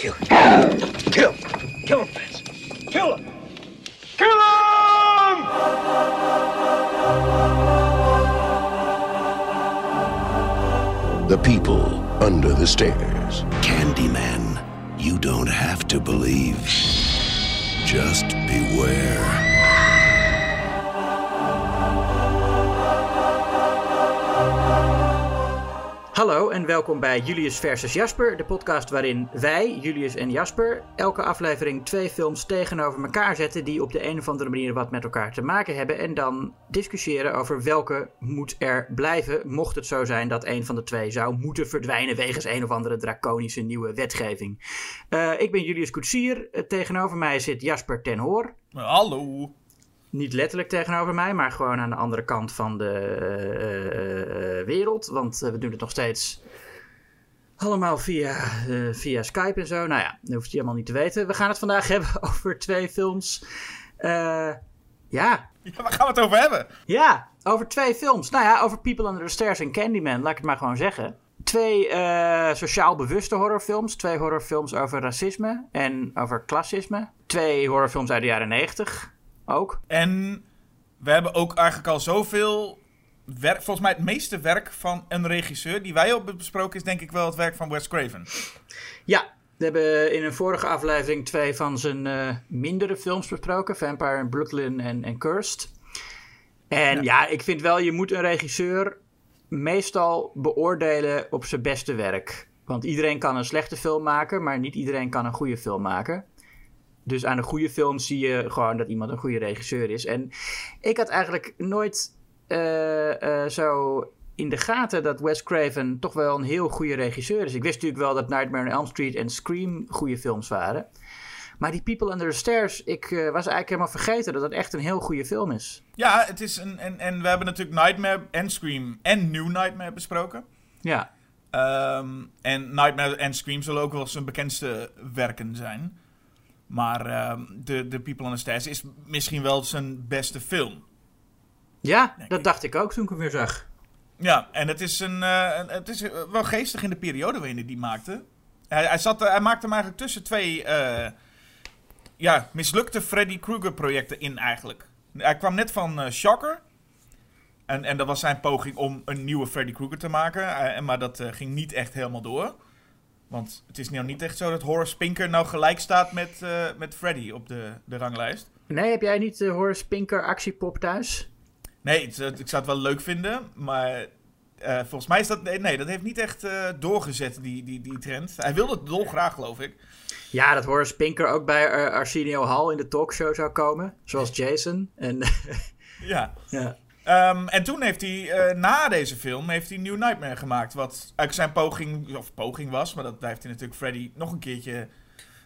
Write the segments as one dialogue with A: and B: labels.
A: Kill him. Kill him. Kill him, Vince. Kill him. Kill him!
B: The people under the stairs.
C: Candyman, you don't have to believe. Just beware.
D: En welkom bij Julius versus Jasper, de podcast waarin wij, Julius en Jasper, elke aflevering twee films tegenover elkaar zetten die op de een of andere manier wat met elkaar te maken hebben en dan discussiëren over welke moet er blijven, mocht het zo zijn dat een van de twee zou moeten verdwijnen wegens een of andere draconische nieuwe wetgeving. Uh, ik ben Julius Koetsier, uh, tegenover mij zit Jasper ten Hoor.
E: Hallo
D: niet letterlijk tegenover mij, maar gewoon aan de andere kant van de uh, uh, wereld. Want we doen het nog steeds allemaal via, via Skype en zo. Nou ja, dat hoeft je allemaal niet te weten. We gaan het vandaag hebben over twee films. ja.
E: Ja, waar gaan we het over hebben?
D: Ja, over twee films. Nou ja, over People Under the Stairs en Candyman, laat ik het maar gewoon zeggen. Twee sociaal bewuste horrorfilms. Twee horrorfilms over racisme en over klassisme. Twee horrorfilms uit de jaren 90 ook.
E: En we hebben ook eigenlijk al zoveel werk. Volgens mij het meeste werk van een regisseur die wij hebben besproken is denk ik wel het werk van Wes Craven.
D: Ja, we hebben in een vorige aflevering twee van zijn uh, mindere films besproken. Vampire in Brooklyn en, en Cursed. En ja. ja, ik vind wel, je moet een regisseur meestal beoordelen op zijn beste werk. Want iedereen kan een slechte film maken, maar niet iedereen kan een goede film maken. Dus aan een goede film zie je gewoon dat iemand een goede regisseur is. En ik had eigenlijk nooit zo in de gaten dat Wes Craven toch wel een heel goede regisseur is. Ik wist natuurlijk wel dat Nightmare on Elm Street en Scream goede films waren. Maar die People Under the Stairs, ik uh, was eigenlijk helemaal vergeten dat het echt een heel goede film is.
E: Ja, het is een. En, en we hebben natuurlijk Nightmare en Scream en New Nightmare besproken.
D: Ja.
E: Um, en Nightmare en Scream zullen ook wel zijn bekendste werken zijn. Maar uh, de, de People on the Stairs is misschien wel zijn beste film.
D: Ja, dat ik. dacht ik ook toen ik hem weer zag.
E: Ja, en het is, een, uh, het is wel geestig in de periode waarin hij die maakte. Hij, hij, zat, hij maakte hem eigenlijk tussen twee uh, ja, mislukte Freddy Krueger projecten in eigenlijk. Hij kwam net van uh, Shocker. En, en dat was zijn poging om een nieuwe Freddy Krueger te maken. maar dat ging niet echt helemaal door. Want het is nou niet echt zo dat Horace Pinker nou gelijk staat met, met Freddy op de, de ranglijst.
D: Nee, heb jij niet de Horace Pinker actiepop thuis?
E: Nee, het, ik zou het wel leuk vinden, maar uh, volgens mij is dat... Nee, dat heeft niet echt uh, doorgezet, die, die, die trend. Hij wilde het dolgraag, geloof ik.
D: Ja, dat Horace Pinker ook bij Arsenio Hall in de talkshow zou komen. Zoals Jason. En
E: ja.
D: ja.
E: Um, en toen heeft hij, na deze film, heeft hij New Nightmare gemaakt. Wat eigenlijk zijn poging, of poging was. Maar dat heeft hij natuurlijk Freddy nog een keertje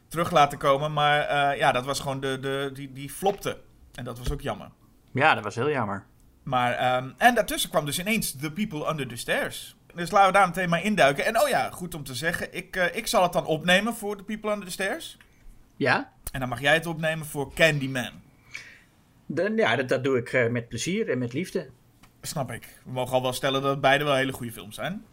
E: terug laten komen. Maar ja, dat was gewoon de, de, die, die flopte. En dat was ook jammer.
D: Ja, dat was heel jammer.
E: Maar, um, en daartussen kwam dus ineens The People Under the Stairs. Dus laten we daar meteen maar induiken. En oh ja, goed om te zeggen. Ik, uh, ik zal het dan opnemen voor The People Under the Stairs.
D: Ja.
E: En dan mag jij het opnemen voor Candyman.
D: Dan, ja, dat, dat doe ik uh, met plezier en met liefde.
E: Snap ik. We mogen al wel stellen dat beide wel hele goede films zijn.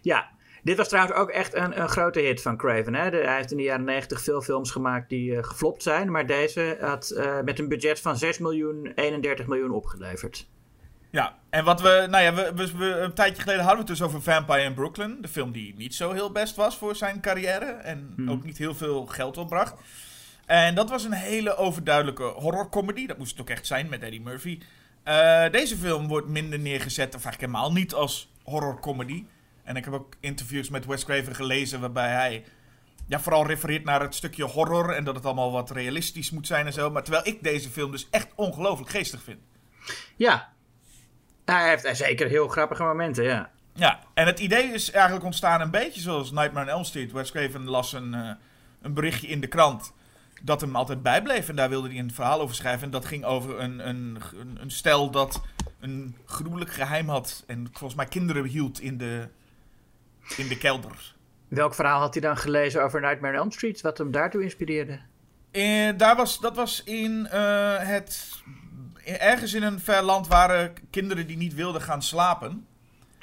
D: Ja, dit was trouwens ook echt een, een grote hit van Craven. Hè? De, hij heeft in de jaren 90 veel films gemaakt die uh, geflopt zijn. Maar deze had uh, met een budget van 6 miljoen 31 miljoen opgeleverd.
E: Ja, en wat we, nou ja, we, we, we, een tijdje geleden hadden we het dus over Vampire in Brooklyn. De film die niet zo heel best was voor zijn carrière. En hmm. ook niet heel veel geld opbracht. En dat was een hele overduidelijke horrorcomedy. Dat moest het ook echt zijn met Eddie Murphy. Uh, deze film wordt minder neergezet, of eigenlijk helemaal niet als horrorcomedy. En ik heb ook interviews met Wes Craven gelezen waarbij hij ja, vooral refereert naar het stukje horror en dat het allemaal wat realistisch moet zijn en zo. Maar terwijl ik deze film dus echt ongelooflijk geestig vind.
D: Ja, hij heeft zeker heel grappige momenten, ja.
E: Ja, en het idee is eigenlijk ontstaan een beetje zoals Nightmare on Elm Street. Wes Craven las een, uh, een berichtje in de krant dat hem altijd bijbleef. En daar wilde hij een verhaal over schrijven. En dat ging over een, een, een, stel dat een gruwelijk geheim had. En volgens mij kinderen hield in de, in de kelder.
D: Welk verhaal had hij dan gelezen over Nightmare on Elm Street? Wat hem daartoe inspireerde?
E: En daar was, dat was in uh, het... Ergens in een ver land waren kinderen die niet wilden gaan slapen.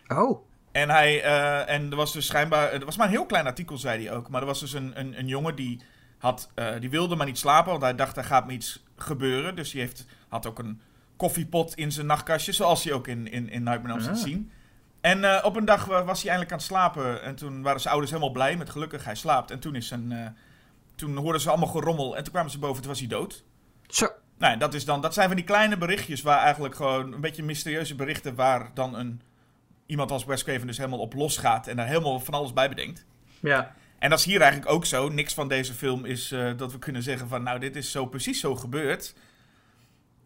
D: Oh.
E: En, hij, eh, en er was dus schijnbaar. Er was maar een heel klein artikel, zei hij ook. Maar er was dus een, een, een jongen die, had, eh, die wilde maar niet slapen. Want hij dacht, er gaat me iets gebeuren. Dus die heeft, had ook een koffiepot in zijn nachtkastje. Zoals hij ook in, in, in Nightmare on Elm Street
D: Ah.
E: zien. En eh, op een dag wa- was hij eindelijk aan het slapen. En toen waren zijn ouders helemaal blij met gelukkig hij slaapt. En toen, is zijn, toen hoorden ze allemaal gerommel. En toen kwamen ze boven, toen was hij dood.
D: Zo.
E: Nou, dat, is dan, dat zijn van die kleine berichtjes waar eigenlijk gewoon een beetje mysterieuze berichten waar dan een, iemand als Wes Craven dus helemaal op losgaat en daar helemaal van alles bij bedenkt.
D: Ja.
E: En dat is hier eigenlijk ook zo. Niks van deze film is eh, dat we kunnen zeggen van nou, dit is zo precies zo gebeurd.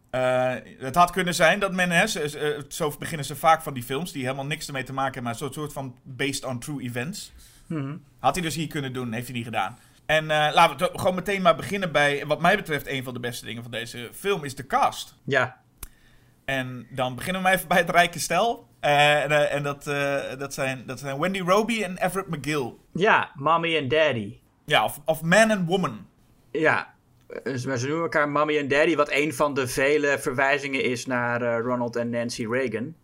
E: Eh, het had kunnen zijn dat men, hè, eh, zo beginnen ze vaak van die films die helemaal niks ermee te maken hebben, maar zo'n soort van based on true events.
D: Mhm.
E: Had hij dus hier kunnen doen, heeft hij niet gedaan. En eh, laten we gewoon meteen maar beginnen bij, wat mij betreft, een van de beste dingen van deze film is de cast.
D: Ja.
E: En dan beginnen we maar even bij het rijke stel. Eh, en eh, en dat, dat, zijn, dat zijn Wendy Roby en Everett McGill.
D: Ja, mommy en daddy.
E: Ja, of, of Man and Woman.
D: Ja. Maar ze noemen elkaar mommy en daddy, wat een van de vele verwijzingen is naar Ronald en Nancy Reagan.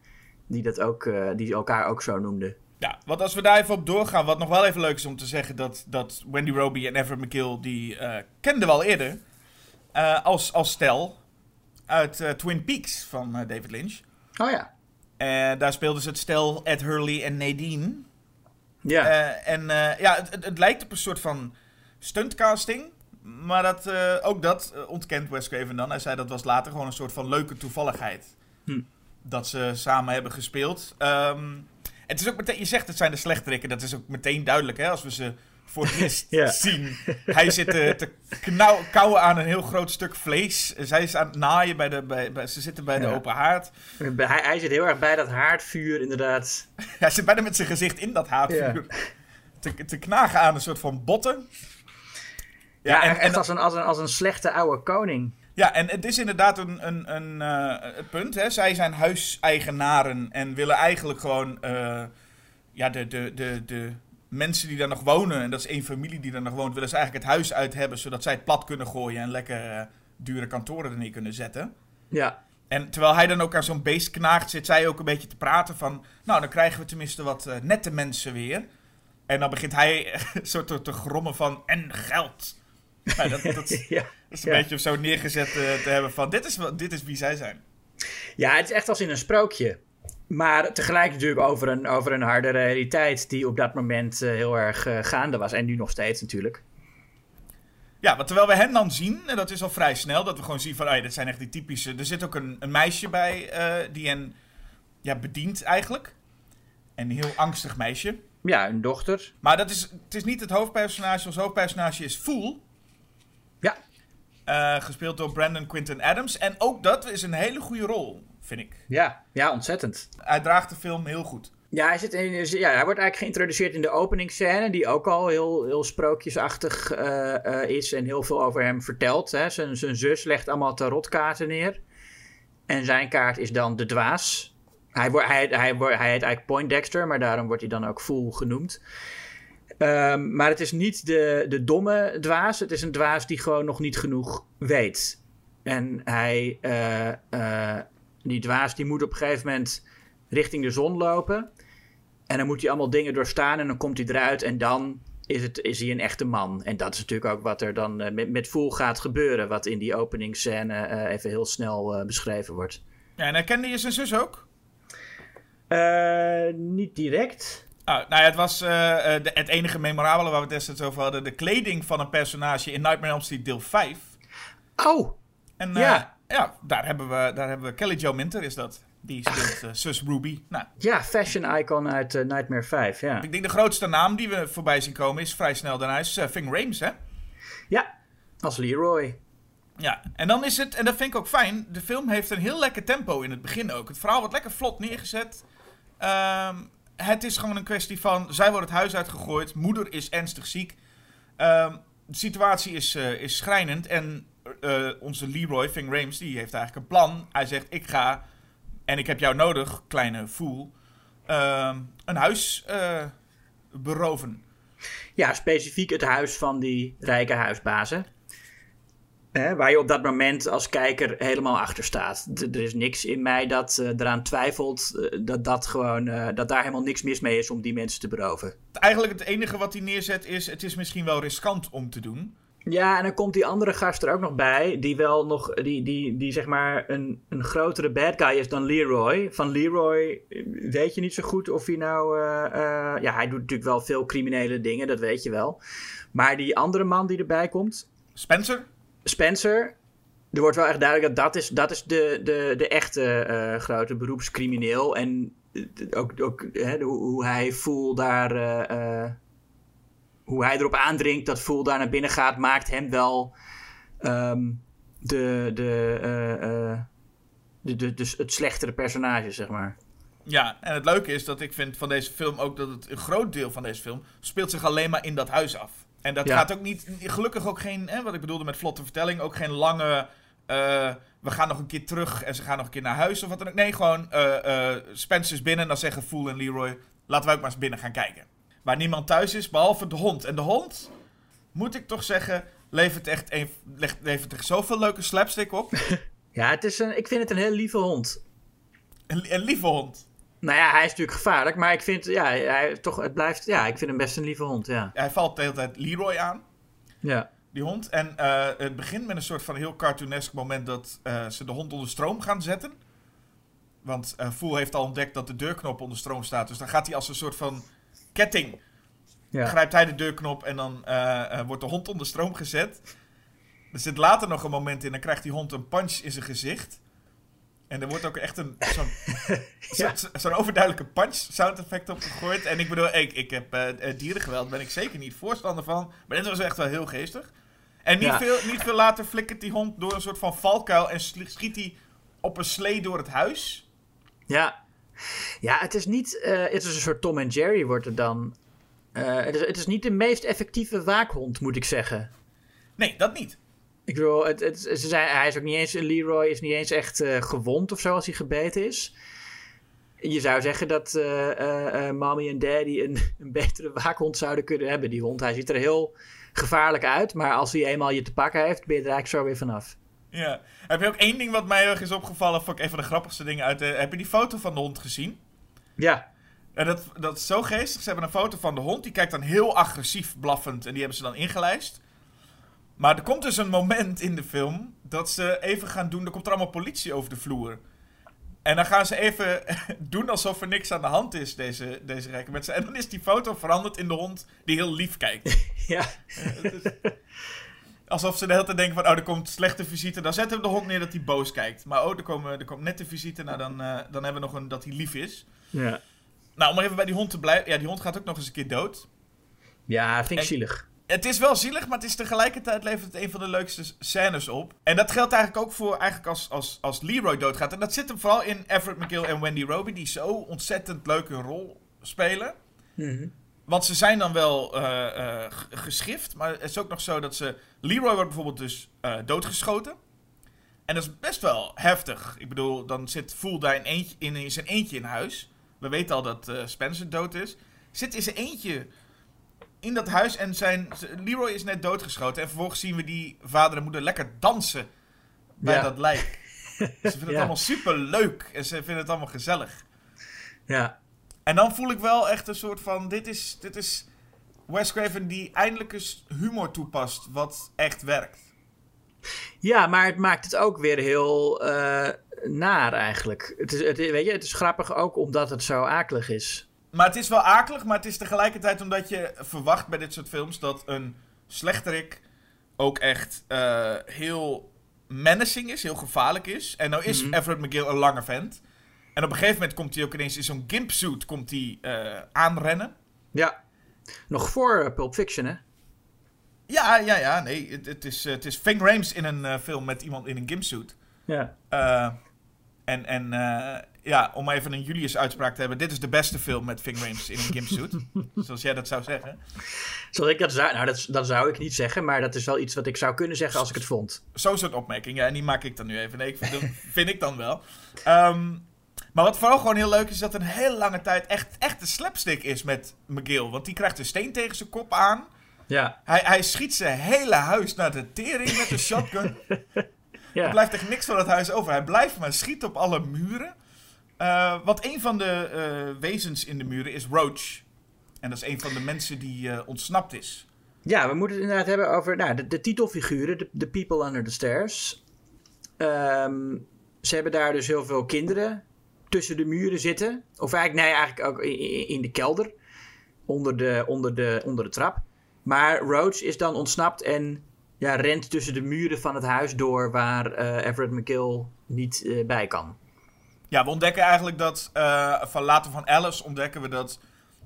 D: Die, dat ook, die elkaar ook zo noemden.
E: Ja, want als we daar even op doorgaan, wat nog wel even leuk is om te zeggen, dat, dat Wendy Roby en Everett McGill, die eh, kenden we al eerder eh, als, als stel uit eh, Twin Peaks van David Lynch.
D: Oh ja.
E: En daar speelden ze het stel Ed Hurley en Nadine.
D: Ja.
E: En ja, het, het, het lijkt op een soort van stuntcasting. Maar dat, ook dat ontkent Wes Craven dan. Hij zei dat was later gewoon een soort van leuke toevalligheid.
D: Hm.
E: Dat ze samen hebben gespeeld. Ehm, het is ook meteen, je zegt het zijn de slechterikken. Dat is ook meteen duidelijk hè, als we ze voor het eerst
D: Ja.
E: zien. Hij zit eh, te knauw, kauwen aan een heel groot stuk vlees. Zij is aan het naaien bij de, bij, bij- ze zitten bij de open haard.
D: Hij, hij zit heel erg bij dat haardvuur, inderdaad.
E: Hij zit bijna met zijn gezicht in dat haardvuur. Te, te knagen aan een soort van botten.
D: Ja,
E: en,
D: echt
E: en,
D: als, een, als, een, als een slechte oude koning.
E: Ja, en het is inderdaad een, een, een eh, punt. Hè. Zij zijn huiseigenaren en willen eigenlijk gewoon eh, ja, de, de, de, de mensen die daar nog wonen, en dat is één familie die daar nog woont, willen ze eigenlijk het huis uit hebben, zodat zij het plat kunnen gooien en lekker eh, dure kantoren er neer kunnen zetten.
D: Ja.
E: En terwijl hij dan ook aan zo'n beest knaagt, zit zij ook een beetje te praten van... Nou, dan krijgen we tenminste wat nette mensen weer. En dan begint hij zo te, te grommen van... En geld. Dat, dat, dat
D: ja.
E: Is een
D: Ja.
E: beetje zo neergezet eh, te hebben van... Dit is, dit is wie zij zijn.
D: Ja, het is echt als in een sprookje. Maar tegelijk natuurlijk over een, over een harde realiteit die op dat moment eh, heel erg eh, gaande was. En nu nog steeds natuurlijk.
E: Ja, want terwijl we hem dan zien, en dat is al vrij snel... Dat we gewoon zien van, ah, ja, dit zijn echt die typische... Er zit ook een, een meisje bij die hen ja, bedient eigenlijk. Een heel angstig meisje.
D: Ja, een dochter.
E: Maar dat is, het is niet het hoofdpersonage. Ons hoofdpersonage is Fool. Eh, gespeeld door Brandon Quinton Adams. En ook dat is een hele goede rol, vind ik.
D: Ja, ja ontzettend.
E: Hij draagt de film heel goed.
D: Ja hij, zit in, ja, hij wordt eigenlijk geïntroduceerd in de openingsscène, die ook al heel, heel sprookjesachtig eh, eh, is en heel veel over hem vertelt. Hè. Zijn, zijn zus legt allemaal tarotkaarten neer. En zijn kaart is dan de dwaas. Hij, wordt, hij, hij, wordt, hij heet eigenlijk Poindexter, maar daarom wordt hij dan ook Fool genoemd. Ehm, maar het is niet de, de domme dwaas. Het is een dwaas die gewoon nog niet genoeg weet. En hij, eh, eh, die dwaas die moet op een gegeven moment richting de zon lopen. En dan moet hij allemaal dingen doorstaan en dan komt hij eruit en dan is, het, is hij een echte man. En dat is natuurlijk ook wat er dan eh, met, met Fool gaat gebeuren. Wat in die openingsscène even heel snel beschreven wordt.
E: Ja, en herkende je zijn zus ook?
D: Niet direct.
E: Ah, nou ja, het was eh, eh, de- het enige memorabele waar we het destijds over hadden. De kleding van een personage in Nightmare on Elm Street deel 5.
D: Oh,
E: En eh,
D: Ja.
E: ja, daar, hebben we, daar hebben we Kelly Jo Minter is dat. Die speelt eh, zus Ruby. Nou,
D: ja, fashion icon uit Nightmare 5, ja.
E: ik denk de grootste naam die we voorbij zien komen is vrij snel daarna is Ving Rhames, hè?
D: Ja, als Leroy.
E: Ja, en dan is het, en dat vind ik ook fijn, de film heeft een heel lekker tempo in het begin ook. Het verhaal wordt lekker vlot neergezet. Ehm, het is gewoon een kwestie van, zij wordt het huis uitgegooid, moeder is ernstig ziek. Ehm, de situatie is, eh, is schrijnend en eh, onze Leroy, Ving Rames, die heeft eigenlijk een plan. Hij zegt, ik ga, en ik heb jou nodig, kleine fool, ehm, een huis eh, beroven.
D: Ja, specifiek het huis van die rijke huisbazen. Hè, waar je op dat moment als kijker helemaal achter staat. D- er is niks in mij dat eh, eraan twijfelt eh, dat, dat, gewoon, eh, dat daar helemaal niks mis mee is om die mensen te beroven.
E: Eigenlijk het enige wat hij neerzet is, het is misschien wel riskant om te doen.
D: Ja, en dan komt die andere gast er ook nog bij, die wel nog, die, die, die zeg maar een, een grotere bad guy is dan Leroy. Van Leroy weet je niet zo goed of hij nou, ja, hij doet natuurlijk wel veel criminele dingen, dat weet je wel. Maar die andere man die erbij komt,
E: Spencer?
D: Spencer, er wordt wel echt duidelijk dat dat is, dat is de, de, de echte eh, grote beroepscrimineel. En eh, ook, ook hè, hoe, hij voel daar, eh, hoe hij erop aandringt dat voel daar naar binnen gaat, maakt hem wel ehm, de, de, de, de, dus het slechtere personage, zeg maar.
E: Ja, en het leuke is dat ik vind van deze film ook dat het een groot deel van deze film speelt zich alleen maar in dat huis af. En dat
D: Ja.
E: gaat ook niet, gelukkig ook geen, hè, wat ik bedoelde met vlotte vertelling, ook geen lange, eh, we gaan nog een keer terug en ze gaan nog een keer naar huis of wat dan ook. Nee, gewoon eh eh Spencer is binnen en dan zeggen Fool en Leroy, laten wij ook maar eens binnen gaan kijken. Waar niemand thuis is, behalve de hond. En de hond, moet ik toch zeggen, levert echt, een, levert er zoveel leuke slapstick op.
D: Ja, het is een, ik vind het een heel lieve hond.
E: Een, een lieve hond.
D: Nou ja, hij is natuurlijk gevaarlijk, maar ik vind, ja, hij, toch, het blijft, ja, ik vind hem best een lieve hond, ja.
E: Hij valt de hele tijd Leroy aan.
D: Ja,
E: Die hond. En eh, het begint met een soort van heel cartoonesk moment dat eh, ze de hond onder stroom gaan zetten. Want eh Fool heeft al ontdekt dat de deurknop onder stroom staat. Dus dan gaat hij als een soort van ketting.
D: ja.
E: Grijpt hij de deurknop en dan wordt de hond onder stroom gezet. Er zit later nog een moment in, dan krijgt die hond een punch in zijn gezicht. En er wordt ook echt een zo'n
D: Ja.
E: zo- zo'n overduidelijke punch sound effect op gegooid. En ik bedoel, ik, ik heb eh, dierengeweld, ben ik zeker niet voorstander van. Maar dit was echt wel heel geestig. En niet,
D: Ja.
E: veel, niet veel later flikkert die hond door een soort van valkuil en schiet hij op een slee door het huis.
D: Ja, ja het is niet. eh, het is een soort Tom en Jerry wordt het dan. Het, is, het is niet de meest effectieve waakhond, moet ik zeggen.
E: Nee, dat niet.
D: Ik bedoel, het, het, ze zijn, hij is ook niet eens. Leroy is niet eens echt eh, gewond of zo als hij gebeten is. Je zou zeggen dat eh, mommy en daddy een, een betere waakhond zouden kunnen hebben, die hond. Hij ziet er heel gevaarlijk uit, maar als hij eenmaal je te pakken heeft, ben je er eigenlijk zo weer vanaf.
E: Ja. Heb je ook één ding wat mij erg is opgevallen? Vond ik een van de grappigste dingen uit de... Heb je die foto van de hond gezien?
D: Ja,
E: En dat, dat is zo geestig. Ze hebben een foto van de hond. Die kijkt dan heel agressief blaffend. En die hebben ze dan ingelijst. Maar er komt dus een moment in de film dat ze even gaan doen. Er komt er allemaal politie over de vloer. En dan gaan ze even doen alsof er niks aan de hand is, deze, deze rijke mensen. En dan is die foto veranderd in de hond die heel lief kijkt.
D: ja,
E: Alsof ze de hele tijd denken van, oh, er komt slechte visite. Dan zetten we de hond neer dat hij boos kijkt. Maar oh, er, komen, er komt net de visite. Nou, dan, eh, dan hebben we nog een dat hij lief is.
D: ja.
E: Nou, om even bij die hond te blijven. Ja, die hond gaat ook nog eens een keer dood.
D: ja vind ik
E: En-
D: zielig.
E: Het is wel zielig, maar het is tegelijkertijd levert het een van de leukste scènes op. En dat geldt eigenlijk ook voor eigenlijk als, als, als Leroy doodgaat. En dat zit hem vooral in Everett McGill en Wendy Roby, die zo ontzettend leuk hun rol spelen.
D: Mhm.
E: Want ze zijn dan wel g- geschift, maar het is ook nog zo dat ze... Leroy wordt bijvoorbeeld dus eh, doodgeschoten. En dat is best wel heftig. Ik bedoel, dan zit Fool daar in, eentje, in, in zijn eentje in huis. We weten al dat Spencer dood is. Zit in zijn eentje in dat huis en zijn, Leroy is net doodgeschoten. En vervolgens zien we die vader en moeder lekker dansen bij
D: Ja.
E: dat lijk. Ze vinden het
D: Ja.
E: allemaal super leuk en ze vinden het allemaal gezellig.
D: Ja,
E: En dan voel ik wel echt een soort van: dit is, dit is Wes Craven die eindelijk eens humor toepast, wat echt werkt.
D: Ja, maar het maakt het ook weer heel eh, naar eigenlijk. Het is, het, weet je, het is grappig ook omdat het zo akelig is.
E: Maar het is wel akelig, maar het is tegelijkertijd omdat je verwacht bij dit soort films dat een slechterik ook echt eh, heel menacing is, heel gevaarlijk is. En nou is
D: Mhm.
E: Everett McGill een lange vent. En op een gegeven moment komt hij ook ineens in zo'n gimpsuit komt hij, eh, aanrennen.
D: Ja. Nog voor eh, Pulp Fiction, hè?
E: Ja, ja, ja, nee, het, het is, het is Ving Rhames in een film met iemand in een gimpsuit.
D: Ja.
E: En en ja, om even een Julius uitspraak te hebben. Dit is de beste film met Ving Rhames in een gimpsuit. zoals jij dat zou zeggen.
D: Zoals ik dat zou... Nou, dat, dat zou ik niet zeggen, maar dat is wel iets wat ik zou kunnen zeggen als ik het vond.
E: Zo'n soort opmerking. Ja, en die maak ik dan nu even. Nee, ik vind, dat vind ik dan wel. Ehm, maar wat vooral gewoon heel leuk is, dat er een hele lange tijd echt, echt een slapstick is met McGill. Want die krijgt een steen tegen zijn kop aan.
D: Ja.
E: Hij, hij schiet zijn hele huis naar de tering met een shotgun. Er
D: ja.
E: blijft echt niks van het huis over. Hij blijft maar schieten op alle muren. Eh, want een van de eh, wezens in de muren is Roach. En dat is een van de mensen die eh, ontsnapt is.
D: Ja, we moeten het inderdaad hebben over nou, de, titelfiguren, de, people under the stairs. Ehm, ze hebben daar dus heel veel kinderen tussen de muren zitten. Of eigenlijk, nee, eigenlijk ook in, de kelder. Onder de, onder, de, onder de trap. Maar Roach is dan ontsnapt en ja, rent tussen de muren van het huis door waar Everett McGill niet bij kan.
E: Ja, we ontdekken eigenlijk dat, eh, van later van Alice ontdekken we dat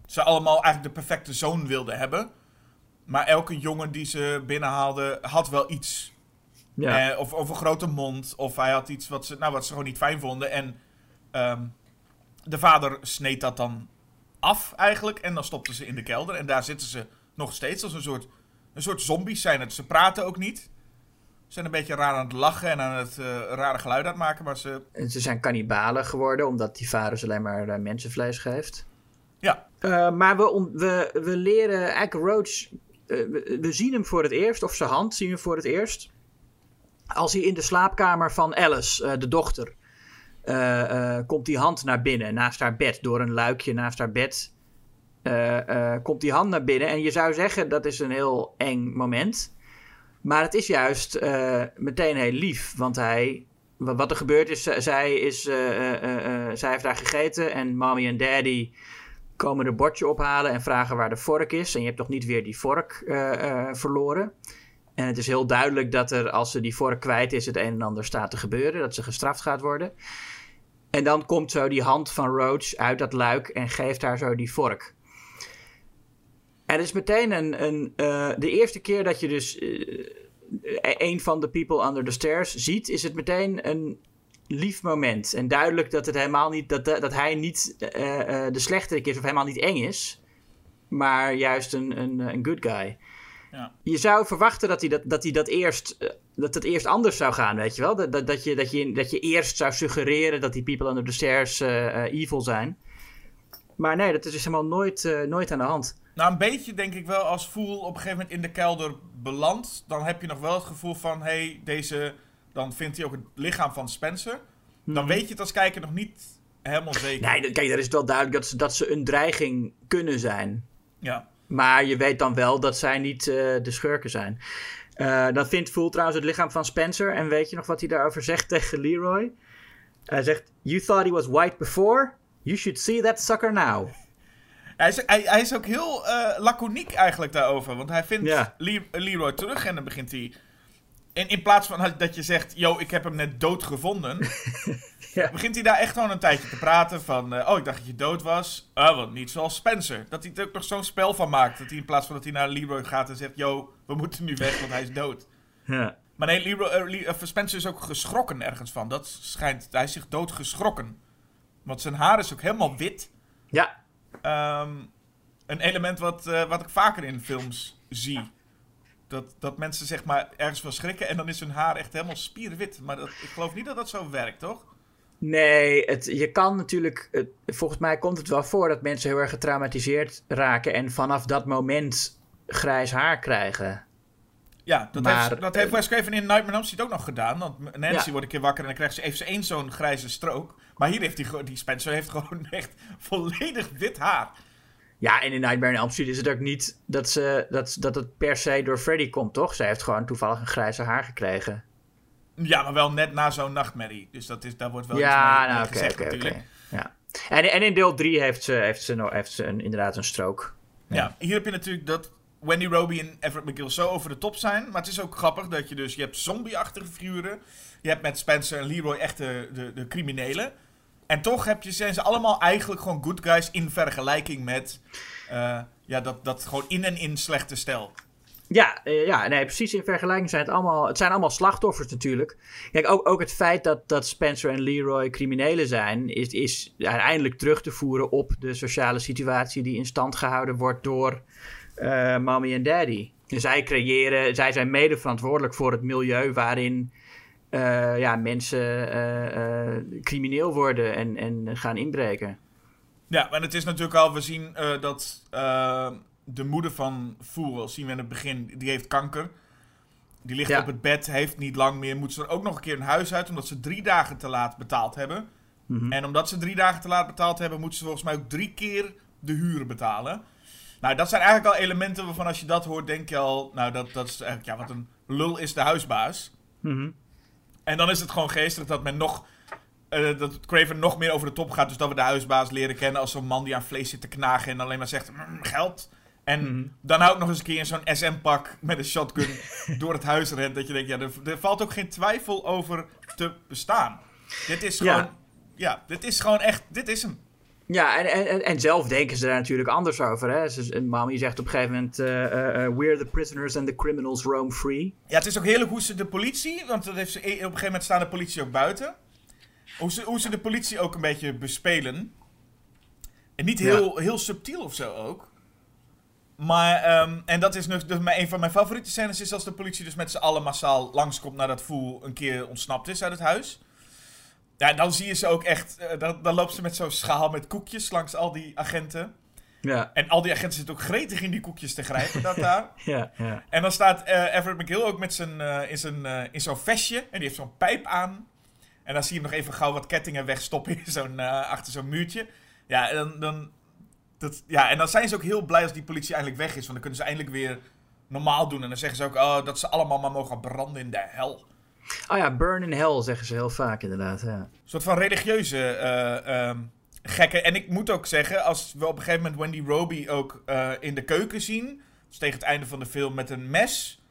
E: ze allemaal eigenlijk de perfecte zoon wilden hebben. Maar elke jongen die ze binnenhaalde had wel iets.
D: Ja,
E: Eh, of, of een grote mond, of hij had iets wat ze, nou, wat ze gewoon niet fijn vonden. En ehm, de vader sneed dat dan af eigenlijk. En dan stopten ze in de kelder. En daar zitten ze nog steeds als een soort, een soort zombies zijn het. Ze praten ook niet. Zijn een beetje raar aan het lachen en aan het eh, rare geluid aan het maken. Maar ze,
D: En ze zijn kannibalen geworden omdat die ze alleen maar eh, mensenvlees geeft.
E: ja,
D: Uh, maar we, we, we leren eigenlijk Roach. uh, we, we zien hem voor het eerst, of zijn hand zien we voor het eerst. Als hij in de slaapkamer van Alice, uh, de dochter, uh, uh, komt die hand naar binnen, naast haar bed, door een luikje naast haar bed. Uh, komt die hand naar binnen. En je zou zeggen dat is een heel eng moment. Maar het is juist uh, meteen heel lief. Want hij. Wat er gebeurt is, zij, is, uh, zij heeft daar gegeten. En mommy en daddy komen er bordje ophalen en vragen waar de vork is. En je hebt toch niet weer die vork verloren. En het is heel duidelijk dat er, als ze die vork kwijt is, het een en ander staat te gebeuren. Dat ze gestraft gaat worden. En dan komt zo die hand van Roach uit dat luik en geeft haar zo die vork. En het is meteen een. een uh, de eerste keer dat je dus uh, een van de people under the stairs ziet, is het meteen een lief moment. En duidelijk dat, het helemaal niet, dat, dat hij niet uh, de slechterik is of helemaal niet eng is. Maar juist een, een, een good guy.
E: Ja.
D: Je zou verwachten dat hij dat, dat, hij dat, eerst, dat het eerst anders zou gaan, weet je wel? Dat, dat, dat, je, dat, je, dat je eerst zou suggereren dat die people under the stairs evil zijn. Maar nee, dat is dus helemaal nooit, nooit aan de hand.
E: Nou, een beetje denk ik wel als Voel op een gegeven moment in de kelder belandt. Dan heb je nog wel het gevoel van, hé, hey, deze... Dan vindt hij ook het lichaam van Spencer. Dan hmm. weet je het als kijker nog niet helemaal zeker.
D: Nee, kijk, daar is wel duidelijk dat ze, dat ze een dreiging kunnen zijn.
E: Ja.
D: Maar je weet dan wel dat zij niet uh, de schurken zijn. Uh, dan vindt Voel trouwens het lichaam van Spencer. En weet je nog wat hij daarover zegt tegen Leroy? Hij zegt, you thought he was white before? You should see that sucker now.
E: Hij is, hij, hij is ook heel uh, laconiek eigenlijk daarover. Want hij vindt
D: ja.
E: Leroy terug en dan begint hij... En in plaats van dat je zegt, yo, ik heb hem net dood gevonden... ja. begint hij daar echt gewoon een tijdje te praten van... Uh, oh, ik dacht dat je dood was. Oh, want niet zoals Spencer. Dat hij er ook nog zo'n spel van maakt. Dat hij in plaats van dat hij naar Leroy gaat en zegt... Yo, we moeten nu weg, want hij is dood.
D: Ja.
E: Maar nee, Leroy, uh, Le Spencer is ook geschrokken ergens van. Dat schijnt... Hij is zich dood geschrokken. Want zijn haar is ook helemaal wit.
D: Ja.
E: Um, een element wat, uh, wat ik vaker in films zie. Dat, dat mensen zeg maar ergens van schrikken en dan is hun haar echt helemaal spierwit. Maar dat, ik geloof niet dat dat zo werkt, toch?
D: Nee, het, je kan natuurlijk. Het, volgens mij komt het wel voor dat mensen heel erg getraumatiseerd raken en vanaf dat moment grijs haar krijgen.
E: Ja, dat, maar, heeft, dat heeft Wes Craven in Nightmare on Elm Street ook nog gedaan. Want Nancy ja. wordt een keer wakker en dan krijgt ze even één zo'n grijze strook. Maar hier heeft die, die Spencer heeft gewoon echt volledig wit haar.
D: Ja, en in Nightmare on Elm Street is het ook niet dat, ze, dat, dat het per se door Freddy komt, toch? Zij heeft gewoon toevallig een grijze haar gekregen.
E: Ja, maar wel net na zo'n nachtmerrie. Dus dat is, daar wordt wel
D: ja,
E: iets mee,
D: nou,
E: gezegd
D: okay,
E: natuurlijk.
D: Okay. Ja. En, en in deel 3 heeft ze, heeft ze, heeft ze een, inderdaad een strook.
E: Ja. ja, hier heb je natuurlijk dat Wendy Roby en Everett McGill zo over de top zijn. Maar het is ook grappig dat je dus... Je hebt zombie-achtige figuren. Je hebt met Spencer en Leroy echt de, de, de criminelen. En toch heb je, zijn ze allemaal eigenlijk gewoon good guys in vergelijking met... Uh, ja, dat, dat gewoon in en in slechte stijl.
D: Ja, uh, ja, nee, precies in vergelijking zijn het allemaal... Het zijn allemaal slachtoffers natuurlijk. Kijk, ook, ook het feit dat, dat Spencer en Leroy criminelen zijn... Is, is uiteindelijk terug te voeren op de sociale situatie... die in stand gehouden wordt door uh, mommy en daddy. En zij creëren... Zij zijn mede verantwoordelijk voor het milieu waarin... Uh, ja, mensen uh, crimineel worden en, en gaan inbreken.
E: Ja, en het is natuurlijk al, we zien dat de moeder van Fool, zien we in het begin, die heeft kanker. Die ligt
D: Ja.
E: op het bed, heeft niet lang meer. Moet ze er ook nog een keer een huis uit, omdat ze drie dagen te laat betaald hebben.
D: Mhm.
E: En omdat ze drie dagen te laat betaald hebben, moeten ze volgens mij ook drie keer de huur betalen. Nou, dat zijn eigenlijk al elementen waarvan als je dat hoort, denk je al, nou, dat, dat is eigenlijk, ja, wat een lul is de huisbaas.
D: Mhm.
E: En dan is het gewoon geestelijk dat men nog. eh, dat Craven nog meer over de top gaat. Dus dat we de huisbaas leren kennen als zo'n man die aan vlees zit te knagen. En alleen maar zegt: "Mm, geld. En
D: Mhm.
E: dan ook nog eens een keer in zo'n SM-pak met een shotgun door het huis rent. Dat je denkt: ja, er, er valt ook geen twijfel over te bestaan. Dit is
D: Ja.
E: gewoon. Ja, dit is gewoon echt. Dit is hem.
D: Ja, en, en, zelf denken ze daar natuurlijk anders over. Hè? Ze, die zegt op een gegeven moment: eh, eh, We're the prisoners and the criminals roam free.
E: Ja, het is ook heerlijk hoe ze de politie. Want dat heeft ze, op een gegeven moment staan de politie ook buiten. Hoe ze, hoe ze de politie ook een beetje bespelen. En niet heel, heel subtiel of zo ook. Maar, ehm, en dat is dus dus mijn- een van mijn favoriete scènes, is als de politie dus met z'n allen massaal langskomt nadat Fool een keer ontsnapt is uit het huis. Ja, dan zie je ze ook echt, eh, dan, dan loopt ze met zo'n schaal met koekjes langs al die agenten.
D: Ja,
E: En al die agenten zitten ook gretig in die koekjes te grijpen, dat daar.
D: ja, ja.
E: En dan staat eh, Everett McGill ook met zijn, eh, in, zijn, in zo'n vestje. En die heeft zo'n pijp aan. En dan zie je hem nog even gauw wat kettingen wegstoppen in zo'n, achter zo'n muurtje. Ja en, dan, dan, dat, ja, en dan zijn ze ook heel blij als die politie eindelijk weg is. Want dan kunnen ze eindelijk weer normaal doen. En dan zeggen ze ook oh, dat ze allemaal maar mogen branden in de hel.
D: Oh ja, burn in hell zeggen ze heel vaak inderdaad. Ja.
E: Een soort van religieuze eh, ehm, gekken. En ik moet ook zeggen, als we op een gegeven moment Wendy Roby ook eh, in de keuken zien. Dus tegen het einde van de film met een mes.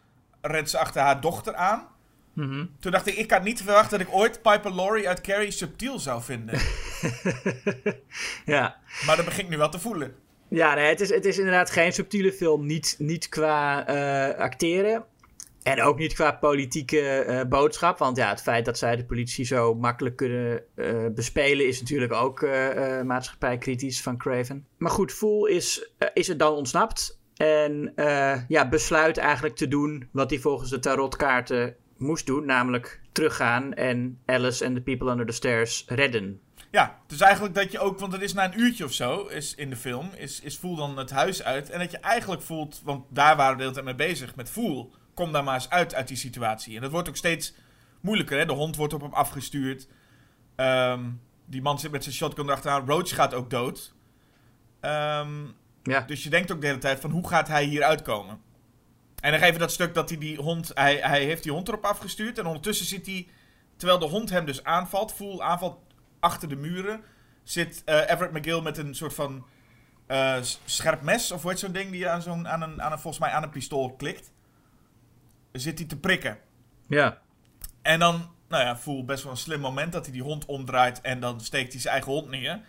E: Rent ze achter haar dochter aan.
D: Mhm.
E: Toen dacht ik, ik had niet verwacht dat ik ooit Piper Laurie uit Carrie subtiel zou vinden.
D: ja.
E: maar dat begin ik nu wel te voelen.
D: Ja, nee, het, is, het is inderdaad geen subtiele film. Niet, niet qua eh, acteren. En ook niet qua politieke eh, boodschap. Want ja, het feit dat zij de politie zo makkelijk kunnen eh, bespelen... is natuurlijk ook eh, maatschappijkritisch van Craven. Maar goed, Fool is, is er dan ontsnapt. En ja, besluit eigenlijk te doen wat hij volgens de tarotkaarten moest doen. Namelijk teruggaan en Alice en the people under the stairs redden.
E: Ja, dus eigenlijk dat je ook, want het is na een uurtje of zo is in de film, is, is Voel dan het huis uit. En dat je eigenlijk voelt, want daar waren we de hele tijd mee bezig, met Voel, kom daar maar eens uit uit die situatie. En dat wordt ook steeds moeilijker, hè. De hond wordt op hem afgestuurd. Ehm, die man zit met zijn shotgun achteraan. Roach gaat ook dood. Ehm,
D: Ja,
E: dus je denkt ook de hele tijd van, hoe gaat hij hier uitkomen? En dan geven dat stuk dat hij die hond, hij, hij heeft die hond erop afgestuurd. En ondertussen zit hij, terwijl de hond hem dus aanvalt, Voel aanvalt achter de muren, zit eh, Everett McGill met een soort van eh, scherp mes, of hoe heet zo'n ding die aan, zo'n, aan, een, aan een, volgens mij aan een pistool klikt. Zit hij te prikken.
D: ja.
E: En dan, nou ja, voel best wel een slim moment dat hij die hond omdraait en dan steekt hij zijn eigen hond neer.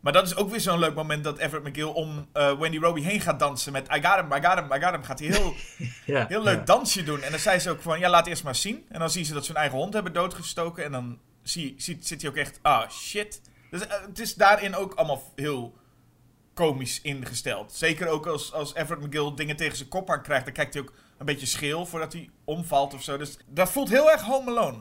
E: Maar dat is ook weer zo'n leuk moment dat Everett McGill om eh, Wendy Roby heen gaat dansen met I got him, I got him, I got him. Gaat hij heel,
D: ja
E: heel leuk
D: ja.
E: dansje doen. En dan zei ze ook van, ja, laat eerst maar zien. En dan zien ze dat ze hun eigen hond hebben doodgestoken. En dan zie, ziet, zit hij ook echt, ah, shit. Dus eh, het is daarin ook allemaal heel komisch ingesteld. Zeker ook als, als Everett McGill dingen tegen zijn kop aan krijgt. Dan kijkt hij ook een beetje scheel voordat hij omvalt of zo. Dus dat voelt heel erg Home Alone.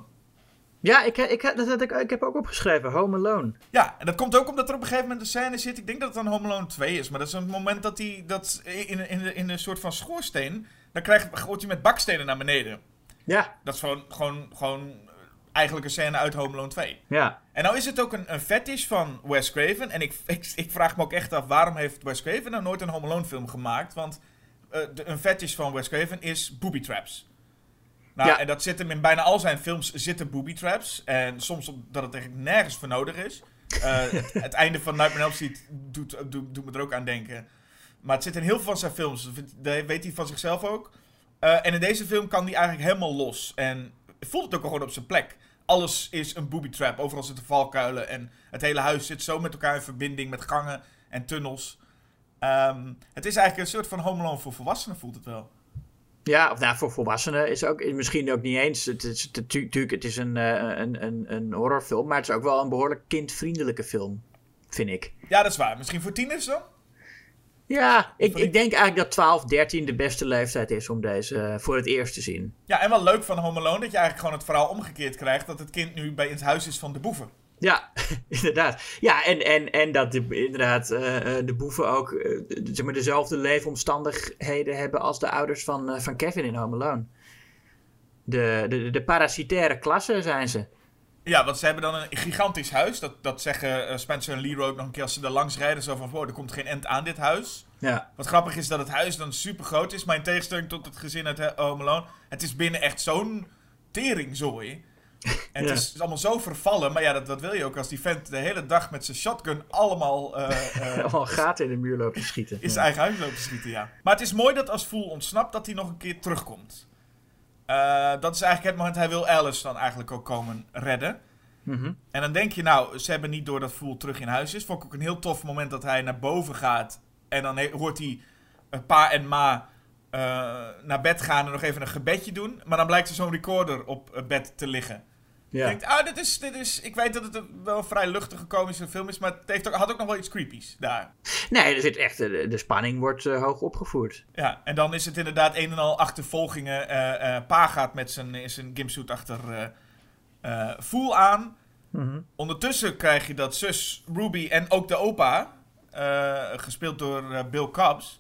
D: Ja, ik, ik, dat ik, ik heb ook opgeschreven, Home Alone.
E: Ja, en dat komt ook omdat er op een gegeven moment een scène zit. Ik denk dat het dan Home Alone 2 is. Maar dat is een moment dat hij dat in, in, in een soort van schoorsteen. Dan krijgt, gooit hij met bakstenen naar beneden.
D: Ja,
E: Dat is gewoon, gewoon, gewoon eigenlijk een scène uit Home Alone 2.
D: ja.
E: En nou is het ook een, een fetish van Wes Craven. En ik, ik, ik vraag me ook echt af, waarom heeft Wes Craven nou nooit een Home Alone film gemaakt? Want eh, de, een fetish van Wes Craven is booby traps. Nou,
D: Ja.
E: en dat zit hem in bijna al zijn films zitten booby traps. En soms omdat het eigenlijk nergens voor nodig is. Eh, het, einde van Nightmare on Elm Street doet, doet, doet me er ook aan denken. Maar het zit in heel veel van zijn films. Dat weet hij van zichzelf ook. Eh, en in deze film kan hij eigenlijk helemaal los. En voelt het ook gewoon op zijn plek. Alles is een booby trap. Overal zitten valkuilen. En het hele huis zit zo met elkaar in verbinding met gangen en tunnels. Ehm, het is eigenlijk een soort van Home Alone voor volwassenen, voelt het wel.
D: Ja, of nou, voor volwassenen is ook misschien ook niet eens. Het is het- natuurlijk, het is een, eh, een, een, een horrorfilm, maar het is ook wel een behoorlijk kindvriendelijke film, vind ik.
E: Ja, dat is waar. Misschien voor tieners dan?
D: Ja, ik,
E: ik-
D: denk eigenlijk dat 12, 13 de beste leeftijd is om deze eh, voor het eerst te zien.
E: Ja, en wel leuk van Home Alone dat je eigenlijk gewoon het verhaal omgekeerd krijgt. Dat het kind nu bij het huis is van de boeven.
D: Ja, inderdaad. Ja, en, en, en dat de, inderdaad eh, eh, de boeven ook eh, zeg maar, dezelfde leefomstandigheden hebben als de ouders van, van Kevin in Home Alone. De, de, de parasitaire klasse zijn ze.
E: Ja, want ze hebben dan een gigantisch huis. Dat, dat zeggen Spencer en Leroy ook nog een keer als ze er langs rijden. Zo van, wow, er komt geen end aan dit huis.
D: Ja,
E: Wat grappig is dat het huis dan super groot is. Maar in tegenstelling tot het gezin uit Home Alone. Het is binnen echt zo'n teringzooi. En
D: Ja.
E: het is allemaal zo vervallen. Maar ja, dat, dat wil je ook als die vent de hele dag met zijn shotgun allemaal... eh, eh,
D: allemaal gaten in de muur lopen te schieten.
E: in zijn eigen huis lopen te schieten, ja. Maar het is mooi dat als Fool ontsnapt, dat hij nog een keer terugkomt. Eh, dat is eigenlijk het moment, hij wil Alice dan eigenlijk ook komen redden.
D: Mhm.
E: En dan denk je, nou, ze hebben niet door dat Fool terug in huis is. Vond ik ook een heel tof moment dat hij naar boven gaat. En dan hoort hij een pa en ma naar bed gaan en nog even een gebedje doen. Maar dan blijkt er zo'n recorder op bed te liggen.
D: Ja.
E: denkt, ah, dit is, dit is... Ik weet dat het een wel een vrij luchtige komische film is, maar het heeft ook, had ook nog wel iets creepies daar.
D: Nee, er zit echt, de, de spanning wordt eh, hoog opgevoerd.
E: Ja, en dan is het inderdaad een en al achtervolgingen. Eh, eh, pa gaat met zijn, zijn gimpsuit achter eh eh, Fool aan.
D: Mhm.
E: Ondertussen krijg je dat zus Ruby en ook de opa, eh, gespeeld door eh, Bill Cobbs,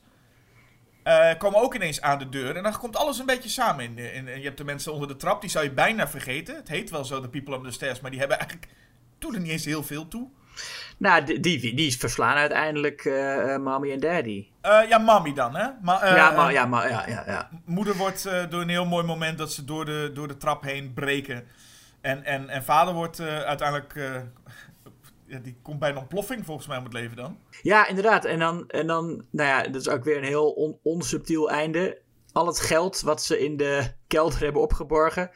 E: eh, komen ook ineens aan de deur. En dan komt alles een beetje samen. In, in, je hebt de mensen onder de trap, die zou je bijna vergeten. Het heet wel zo, de People on the Stairs, maar die hebben eigenlijk... Doen er niet eens heel veel toe.
D: Nou, die, die, die verslaan uiteindelijk eh, mommy en daddy.
E: Ja, Mami dan, hè?
D: Ja,
E: eh,
D: ja, ja, ja, ja.
E: Moeder wordt door een heel mooi moment dat ze door de, door de trap heen breken. En, en, en vader wordt uiteindelijk. Ja, die komt bij een ontploffing volgens mij om het leven dan.
D: Ja, inderdaad. En dan, en dan, nou ja, dat is ook weer een heel on, onsubtiel einde. Al het geld wat ze in de kelder hebben opgeborgen,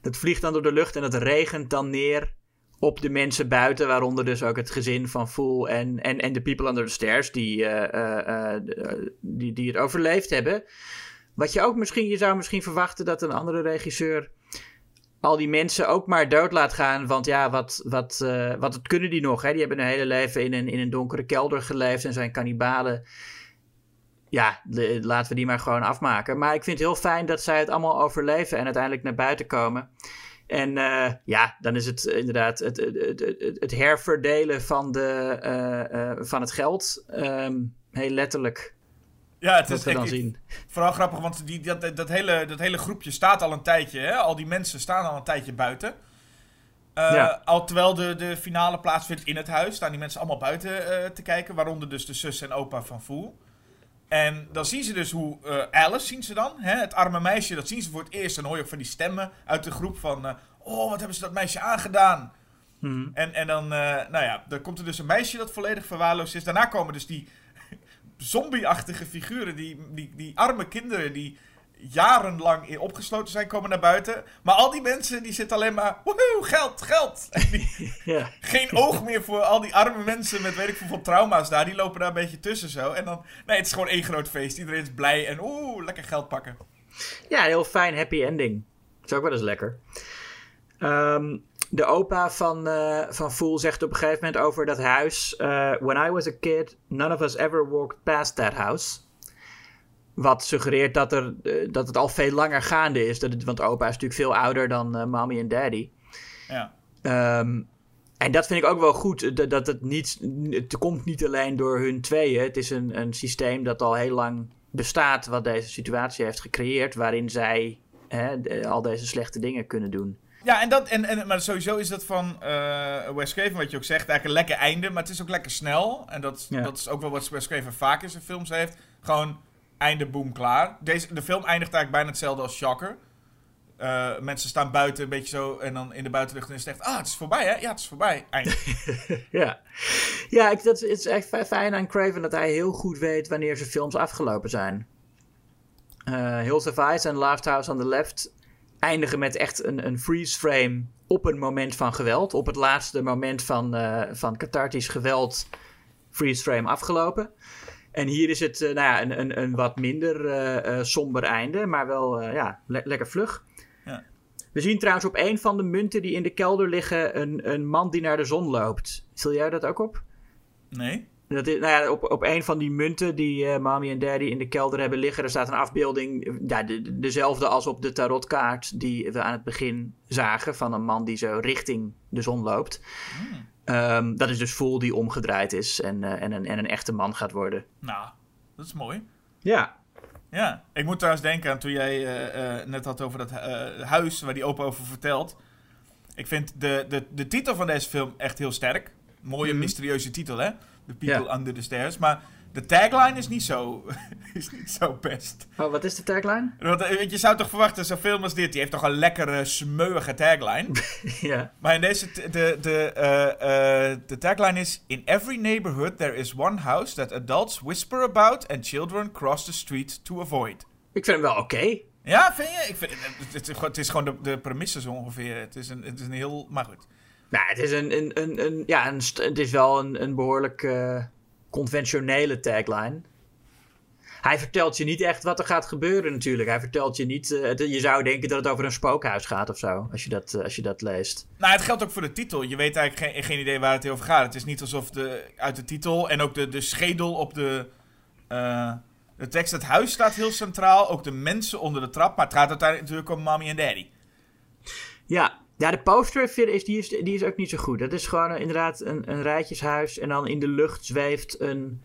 D: dat vliegt dan door de lucht en dat regent dan neer op de mensen buiten, waaronder dus ook het gezin van Fool en, en, en de people under the stairs die, eh, eh, eh, die, die het overleefd hebben. Wat je ook misschien, je zou misschien verwachten dat een andere regisseur al die mensen ook maar dood laat gaan. Want ja, wat, wat, eh, wat het kunnen die nog? Hè? Die hebben hun hele leven in een, in een donkere kelder geleefd en zijn kannibalen. Ja, laten we die maar gewoon afmaken. Maar ik vind het heel fijn dat zij het allemaal overleven en uiteindelijk naar buiten komen. En eh, ja, dan is het inderdaad het, het, het, het, herverdelen van, de, eh, eh, van het geld. ehm, heel letterlijk.
E: Ja, het is
D: we dan zien.
E: vooral grappig, want die, dat, dat, hele, dat hele groepje staat al een tijdje. Hè? Al die mensen staan al een tijdje buiten.
D: Ja.
E: Al terwijl de, de finale plaatsvindt in het huis, staan die mensen allemaal buiten eh, te kijken. Waaronder dus de zus en opa van Fool. En dan zien ze dus hoe eh, Alice, zien ze dan, hè, het arme meisje, dat zien ze voor het eerst. En dan hoor je ook van die stemmen uit de groep van... oh, wat hebben ze dat meisje aangedaan?
D: Mhm.
E: En, en dan, nou ja, dan komt er dus een meisje dat volledig verwaarloosd is. Daarna komen dus die zombie-achtige figuren, die, die, die arme kinderen die jarenlang in opgesloten zijn, komen naar buiten. Maar al die mensen, die zitten alleen maar, woehoe, geld, geld. En die-
D: Ja.
E: geen oog meer voor al die arme mensen met weet ik hoeveel trauma's daar. Die lopen daar een beetje tussen zo. En dan, nee, het is gewoon één groot feest. Iedereen is blij en oeh, lekker geld pakken.
D: Ja, heel fijn happy ending. Dat is ook wel eens lekker. Ehm, de opa van, eh van Fool zegt op een gegeven moment over dat huis... eh, When I was a kid, none of us ever walked past that house. Wat suggereert dat, er, eh, dat het al veel langer gaande is. Dat het, want opa is natuurlijk veel ouder dan mommy en daddy.
E: Ja.
D: Ehm, en dat vind ik ook wel goed. Dat, dat het, niet, het komt niet alleen door hun tweeën. Het is een, een systeem dat al heel lang bestaat. Wat deze situatie heeft gecreëerd. Waarin zij hè, al deze slechte dingen kunnen doen.
E: Ja, en dat, en, en, maar sowieso is dat van eh Wes Craven, wat je ook zegt, eigenlijk een lekker einde. Maar het is ook lekker snel. En dat,
D: Ja.
E: dat is ook wel wat Wes Craven vaak in zijn films heeft. Gewoon einde, boom, klaar. Deze, de film eindigt eigenlijk bijna hetzelfde als Shocker. Eh, mensen staan buiten een beetje zo en dan in de buitenlucht en is het echt, ah, het is voorbij hè? Ja, het is voorbij. Einde.
D: Ja, ja ik, dat, het is echt fi- fijn aan Craven dat hij heel goed weet wanneer zijn films afgelopen zijn. Eh Hills of Ice en Last House on the Left eindigen met echt een, een freeze frame op een moment van geweld. Op het laatste moment van, eh, van cathartisch geweld freeze frame afgelopen. En hier is het eh, nou ja, een, een, een wat minder eh, somber einde, maar wel ja, le- lekker vlug.
E: Ja.
D: We zien trouwens op een van de munten die in de kelder liggen een, een man die naar de zon loopt. Viel jij dat ook op?
E: Nee?
D: Dat is, nou ja, op, op een van die munten die uh, Mommy en Daddy in de kelder hebben liggen, er staat een afbeelding, ja, de, dezelfde als op de tarotkaart die we aan het begin zagen, van een man die zo richting de zon loopt. Hmm. Um, dat is dus Fool die omgedraaid is en, uh, en, een, en een echte man gaat worden.
E: Nou, dat is mooi.
D: Ja.
E: Ja, ik moet trouwens denken aan toen jij uh, net had over dat huis waar die opa over vertelt. Ik vind de, de, de titel van deze film echt heel sterk. Mooie, mm mysterieuze titel, hè? The People Under the Stairs. Maar de tagline is niet zo, is niet zo best.
D: Oh, wat is de tagline?
E: Want, eh, je zou toch verwachten, zo'n film als dit, die heeft toch een lekkere, smeuige tagline.
D: ja.
E: Maar in deze, de, de, uh, uh, de tagline is... In every neighborhood there is one house that adults whisper about and children cross the street to avoid.
D: Ik vind hem wel oké.
E: Ja, vind je? Ik vind, het, het, het is gewoon de, de premisse zo ongeveer. Het is een, het is een heel... Maar goed.
D: Nou, het is, een, een, een, een ja, een, het is wel een, een behoorlijk uh, conventionele tagline. Hij vertelt je niet echt wat er gaat gebeuren natuurlijk. Hij vertelt je niet... Uh, je zou denken dat het over een spookhuis gaat of zo. Als je dat, uh, als je dat leest.
E: Nou, het geldt ook voor de titel. Je weet eigenlijk geen, geen idee waar het over gaat. Het is niet alsof de, uit de titel en ook de, de schedel op de... de tekst, het huis staat heel centraal. Ook de mensen onder de trap. Maar het gaat uiteindelijk natuurlijk om mommy en daddy.
D: Ja, ja, de poster is, die, is, die is ook niet zo goed. Dat is gewoon inderdaad een, een rijtjeshuis en dan in de lucht zweeft een,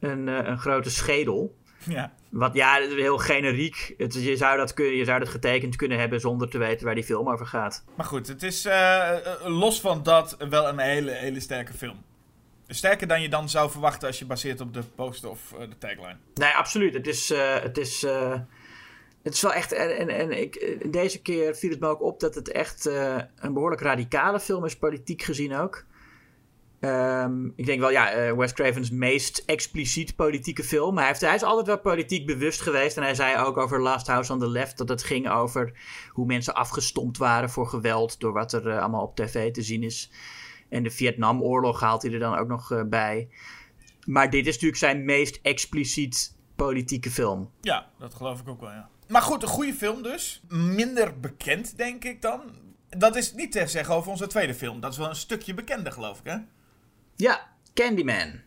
D: een, uh, een grote schedel.
E: Ja.
D: Wat ja, heel generiek. Het, je, zou dat je zou dat getekend kunnen hebben zonder te weten waar die film over gaat.
E: Maar goed, het is uh, los van dat wel een hele, hele sterke film. Sterker dan je dan zou verwachten als je baseert op de poster of de tagline.
D: Nee, absoluut. Het is, het is het is wel echt. En, en, en ik, deze keer viel het me ook op dat het echt uh, een behoorlijk radicale film is, politiek gezien ook. Um, ik denk wel, ja, uh, Wes Craven's meest expliciet politieke film. Hij, heeft, hij is altijd wel politiek bewust geweest. En hij zei ook over Last House on the Left dat het ging over hoe mensen afgestompt waren voor geweld. door wat er allemaal op tv te zien is. En de Vietnamoorlog haalt hij er dan ook nog bij. Maar dit is natuurlijk zijn meest expliciet politieke film.
E: Ja, dat geloof ik ook wel, ja. Maar goed, een goede film dus. Minder bekend, denk ik dan. Dat is niet te zeggen over onze tweede film. Dat is wel een stukje bekender, geloof ik, hè?
D: Ja, Candyman.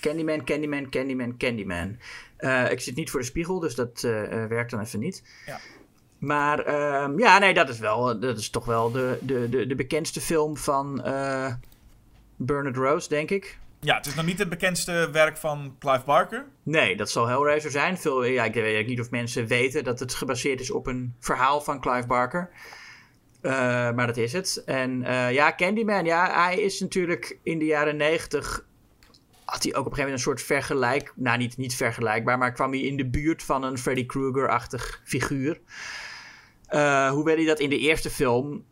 D: Candyman, Candyman, Candyman, Candyman. Uh, ik zit niet voor de spiegel, dus dat uh, werkt dan even niet.
E: Ja.
D: Maar uh, ja, nee, dat is, wel, dat is toch wel de, de, de, de bekendste film van Bernard Rose, denk ik.
E: Ja, het is nog niet het bekendste werk van Clive Barker.
D: Nee, dat zal Hellraiser zijn. Veel, ja, ik weet niet of mensen weten dat het gebaseerd is op een verhaal van Clive Barker. Uh, maar dat is het. En uh, ja, Candyman, ja, hij is natuurlijk in de jaren negentig... had hij ook op een gegeven moment een soort vergelijk... nou, niet, niet vergelijkbaar, maar kwam hij in de buurt van een Freddy Krueger-achtig figuur. Uh, hoewel hij dat in de eerste film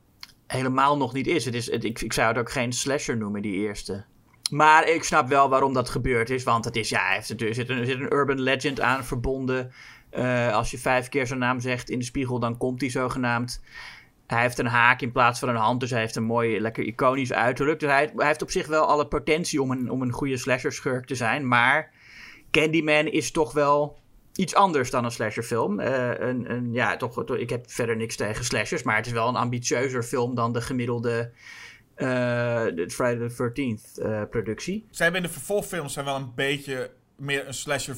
D: helemaal nog niet is. Het is ik, ik zou het ook geen slasher noemen, die eerste. Maar ik snap wel waarom dat gebeurd is. Want het is, ja, er zit een, er zit een urban legend aan verbonden. Uh, als je vijf keer zijn naam zegt in de spiegel, dan komt hij zogenaamd. Hij heeft een haak in plaats van een hand, dus hij heeft een mooi, lekker iconisch uiterlijk. Dus hij, heeft op zich wel alle potentie om een, om een goede slasher-schurk te zijn. Maar Candyman is toch wel iets anders dan een slasherfilm. Uh, een, een, ja, toch, ik heb verder niks tegen slashers, maar het is wel een ambitieuzer film dan de gemiddelde de Friday the 13th uh, productie.
E: Zij hebben in de vervolgfilms zijn wel een beetje meer een slasher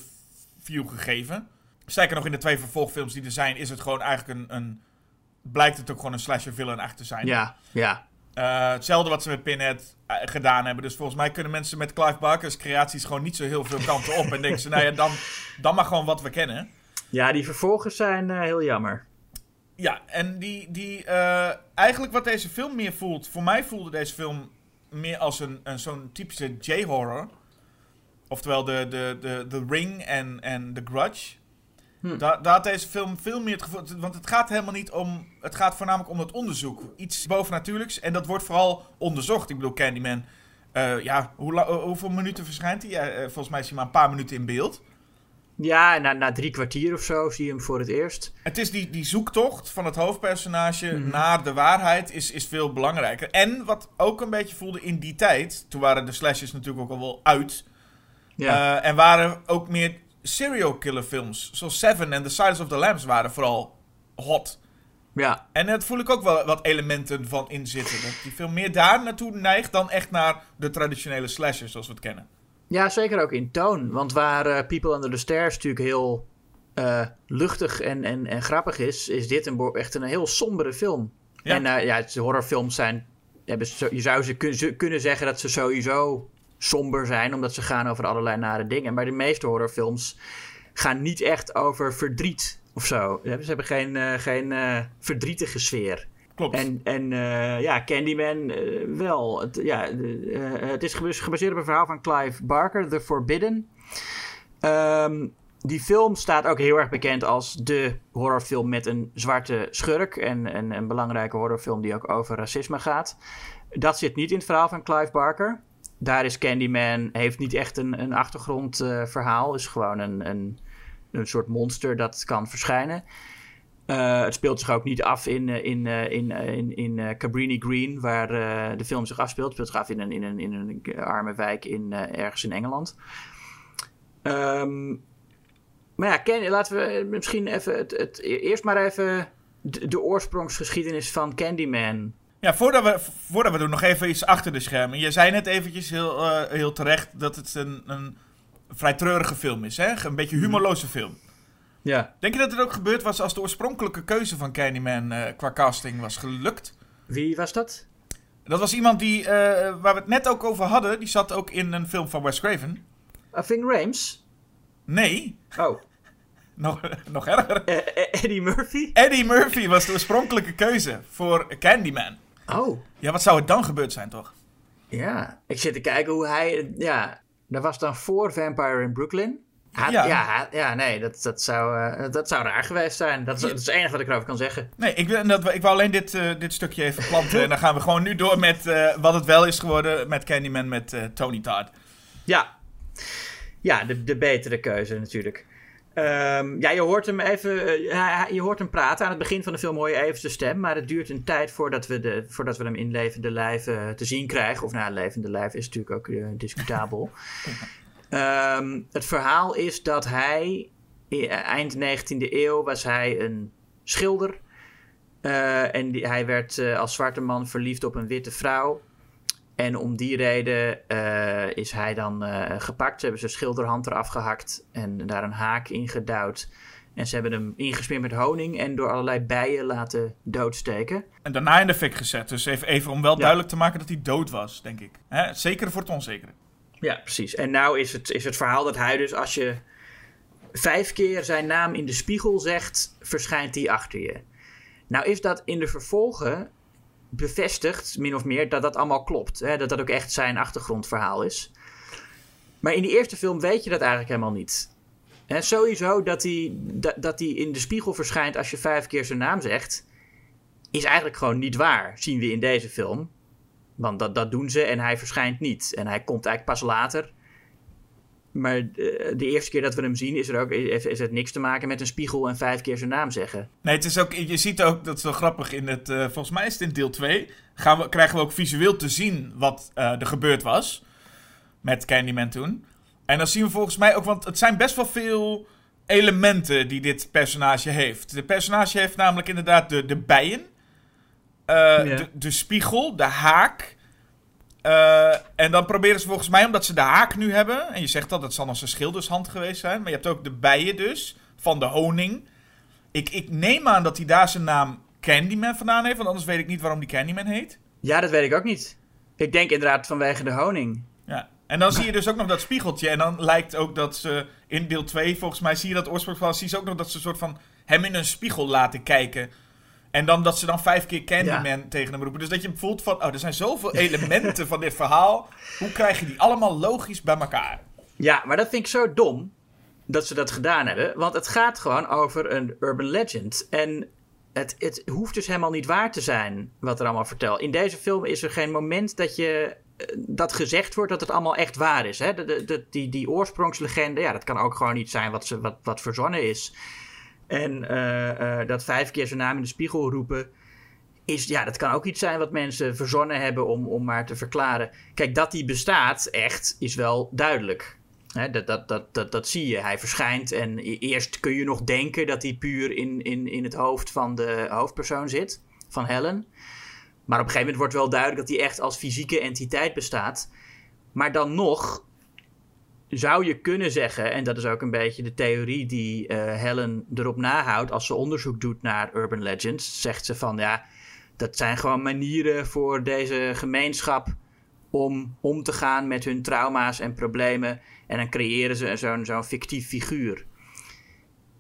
E: view gegeven. Zeker nog in de twee vervolgfilms die er zijn, is het gewoon eigenlijk een. een blijkt het ook gewoon een slasher villain echt te zijn.
D: Ja, ja.
E: Uh, hetzelfde wat ze met Pinhead gedaan hebben. Dus volgens mij kunnen mensen met Clive Barker's creaties gewoon niet zo heel veel kanten op. en denken ze, nou ja, dan, dan maar gewoon wat we kennen.
D: Ja, die vervolgers zijn heel jammer.
E: Ja, en die, die uh, eigenlijk wat deze film meer voelt. Voor mij voelde deze film meer als een, een zo'n typische J-horror. Oftewel de, de, de, de Ring en, en The Grudge. Hm. Daar, daar had deze film veel meer het gevoel. Want het gaat helemaal niet om. Het gaat voornamelijk om het onderzoek. Iets bovennatuurlijks. En dat wordt vooral onderzocht. Ik bedoel, Candyman. Uh, ja, hoe, hoeveel minuten verschijnt hij? Uh, volgens mij is hij maar een paar minuten in beeld.
D: Ja, na, na drie kwartier of zo zie je hem voor het eerst.
E: Het is die, die zoektocht van het hoofdpersonage mm -hmm. naar de waarheid is, is veel belangrijker. En wat ook een beetje voelde in die tijd, toen waren de slashes natuurlijk ook al wel uit. Ja. Uh, en waren ook meer serial killer films. Zoals Seven en The Silence of the Lambs waren vooral hot.
D: Ja.
E: En dat voel ik ook wel wat elementen van in zitten. Dat die film meer daar naartoe neigt dan echt naar de traditionele slashers zoals we het kennen.
D: Ja, zeker ook in toon. Want waar eh, People Under the Stairs natuurlijk heel eh, luchtig en, en, en grappig is, is dit een, echt een heel sombere film.
E: Ja.
D: En eh, ja, de horrorfilms zijn. Hebben je zou ze kun- ze kunnen zeggen dat ze sowieso somber zijn, omdat ze gaan over allerlei nare dingen. Maar de meeste horrorfilms gaan niet echt over verdriet of zo. Ze hebben- geen, geen verdrietige sfeer. En, en eh, ja, Candyman eh, wel. Het, ja, eh, het is gebaseerd op een verhaal van Clive Barker, The Forbidden. Ehm, die film staat ook heel erg bekend als de horrorfilm met een zwarte schurk. En, en een belangrijke horrorfilm die ook over racisme gaat. Dat zit niet in het verhaal van Clive Barker. Daar is Candyman, heeft niet echt een, een achtergrondverhaal. is gewoon een, een, een soort monster dat kan verschijnen. Eh, het speelt zich ook niet af in, eh, in, eh, in, eh, in, in eh, Cabrini Green, waar de film zich afspeelt. Het speelt zich af in een, in een, in een arme wijk in, ergens in Engeland. Ehm, maar ja, Ken, laten we misschien even het, het, eerst maar even de, de oorsprongsgeschiedenis van Candyman.
E: Ja, voordat we, voordat we doen, nog even iets achter de schermen. Je zei net eventjes heel, heel terecht dat het een, een vrij treurige film is, hè? Een beetje humorloze film.
D: Ja.
E: Denk je dat het ook gebeurd was als de oorspronkelijke keuze van Candyman eh, qua casting was gelukt?
D: Wie was dat?
E: Dat was iemand die, eh, waar we het net ook over hadden, die zat ook in een film van Wes Craven.
D: Uh, Ving Rames?
E: Nee,
D: Oh,
E: nog, nog erger.
D: Eh, Eddie Murphy?
E: Eddie Murphy was de oorspronkelijke keuze voor Candyman.
D: Oh,
E: Ja, wat zou het dan gebeurd zijn, toch?
D: ja. Ik zit te kijken hoe hij... Ja, dat was dan voor Vampire in Brooklyn.
E: Ja.
D: ja. ja, nee, dat, dat, zou, eh, dat zou raar geweest zijn. Dat is, dat is het enige wat ik erover kan zeggen.
E: Nee, ik, wil- dat, ik wou alleen dit, eh, dit stukje even planten. en dan gaan we gewoon nu door met eh, wat het wel is geworden met Candyman met Tony Todd.
D: Ja, ja de, de betere keuze natuurlijk. Ehm, ja, je hoort hem even. je hoort hem praten. Aan het begin van de film hoor je even zijn stem. Maar het duurt een tijd voordat we, de, voordat we hem in levende lijf te zien krijgen. Of nou, levende lijf is natuurlijk ook eh, discutabel. Ehm, het verhaal is dat hij. Eind 19e eeuw was hij een schilder. Eh, en die, hij werd eh, als zwarte man verliefd op een witte vrouw. En om die reden eh, is hij dan gepakt. Ze hebben zijn schilderhand eraf gehakt en daar een haak in gedouwd. En ze hebben hem ingesmeerd met honing en door allerlei bijen laten doodsteken.
E: En daarna in de fik gezet. Dus even, even om wel
D: Ja.
E: duidelijk te maken dat hij dood was, denk ik. Hè? Zeker voor het onzekere.
D: Ja, precies. En nou is het, is het verhaal dat hij dus als je vijf keer zijn naam in de spiegel zegt, verschijnt hij achter je. Nou is dat in de vervolgen bevestigd, min of meer, dat dat allemaal klopt. Hè? Dat dat ook echt zijn achtergrondverhaal is. Maar in die eerste film weet je dat eigenlijk helemaal niet. En sowieso dat hij, dat, dat hij in de spiegel verschijnt als je vijf keer zijn naam zegt, is eigenlijk gewoon niet waar, zien we in deze film. Want dat, dat doen ze en hij verschijnt niet. En hij komt eigenlijk pas later. Maar eh, de eerste keer dat we hem zien, is, er ook, is het niks te maken met een spiegel en vijf keer zijn naam zeggen.
E: Nee, het is ook, je ziet ook, dat is wel grappig, in het, eh, volgens mij is het in deel 2, gaan we, krijgen we ook visueel te zien wat eh, er gebeurd was met Candyman toen. En dan zien we volgens mij ook, want het zijn best wel veel elementen die dit personage heeft. De personage heeft namelijk inderdaad de, de bijen, eh, de, de spiegel, de haak. eh, en dan proberen ze volgens mij, omdat ze de haak nu hebben, en je zegt al, dat zal nog zijn schildershand geweest zijn, maar je hebt ook de bijen dus, van de honing. Ik, ik neem aan dat hij daar zijn naam Candyman vandaan heeft, want anders weet ik niet waarom die Candyman heet.
D: Ja, dat weet ik ook niet. Ik denk inderdaad vanwege de honing.
E: Ja. En dan zie je dus ook nog dat spiegeltje. En dan lijkt ook dat ze in deel 2, volgens mij zie je dat oorspronkelijk zie je ook nog dat ze een soort van hem in een spiegel laten kijken. En dan dat ze dan vijf keer Candyman tegen hem roepen. Dus dat je voelt van, oh, er zijn zoveel elementen van dit verhaal. Hoe krijg je die allemaal logisch bij elkaar?
D: Ja, maar dat vind ik zo dom dat ze dat gedaan hebben. Want het gaat gewoon over een urban legend. En het, het hoeft dus helemaal niet waar te zijn wat er allemaal vertelt. In deze film is er geen moment dat je eh, dat gezegd wordt dat het allemaal echt waar is. Hè? De, de, de- die, die oorsprongslegende, ja, dat kan ook gewoon niet zijn wat, ze, wat, wat verzonnen is. En eh, eh, dat vijf keer zijn naam in de spiegel roepen. Is, ja, dat kan ook iets zijn wat mensen verzonnen hebben om, om maar te verklaren. Kijk, dat die bestaat echt, is wel duidelijk. Dat, dat, dat, dat, dat zie je. Hij verschijnt en e- eerst kun je nog denken dat hij puur in, in, in het hoofd van de hoofdpersoon zit, van Helen. Maar op een gegeven moment wordt wel duidelijk dat hij echt als fysieke entiteit bestaat. Maar dan nog zou je kunnen zeggen, en dat is ook een beetje de theorie die uh, Helen erop nahoudt als ze onderzoek doet naar urban legends, zegt ze van ja, dat zijn gewoon manieren voor deze gemeenschap om om te gaan met hun trauma's en problemen. En dan creëren ze zo'n zo'n fictief figuur.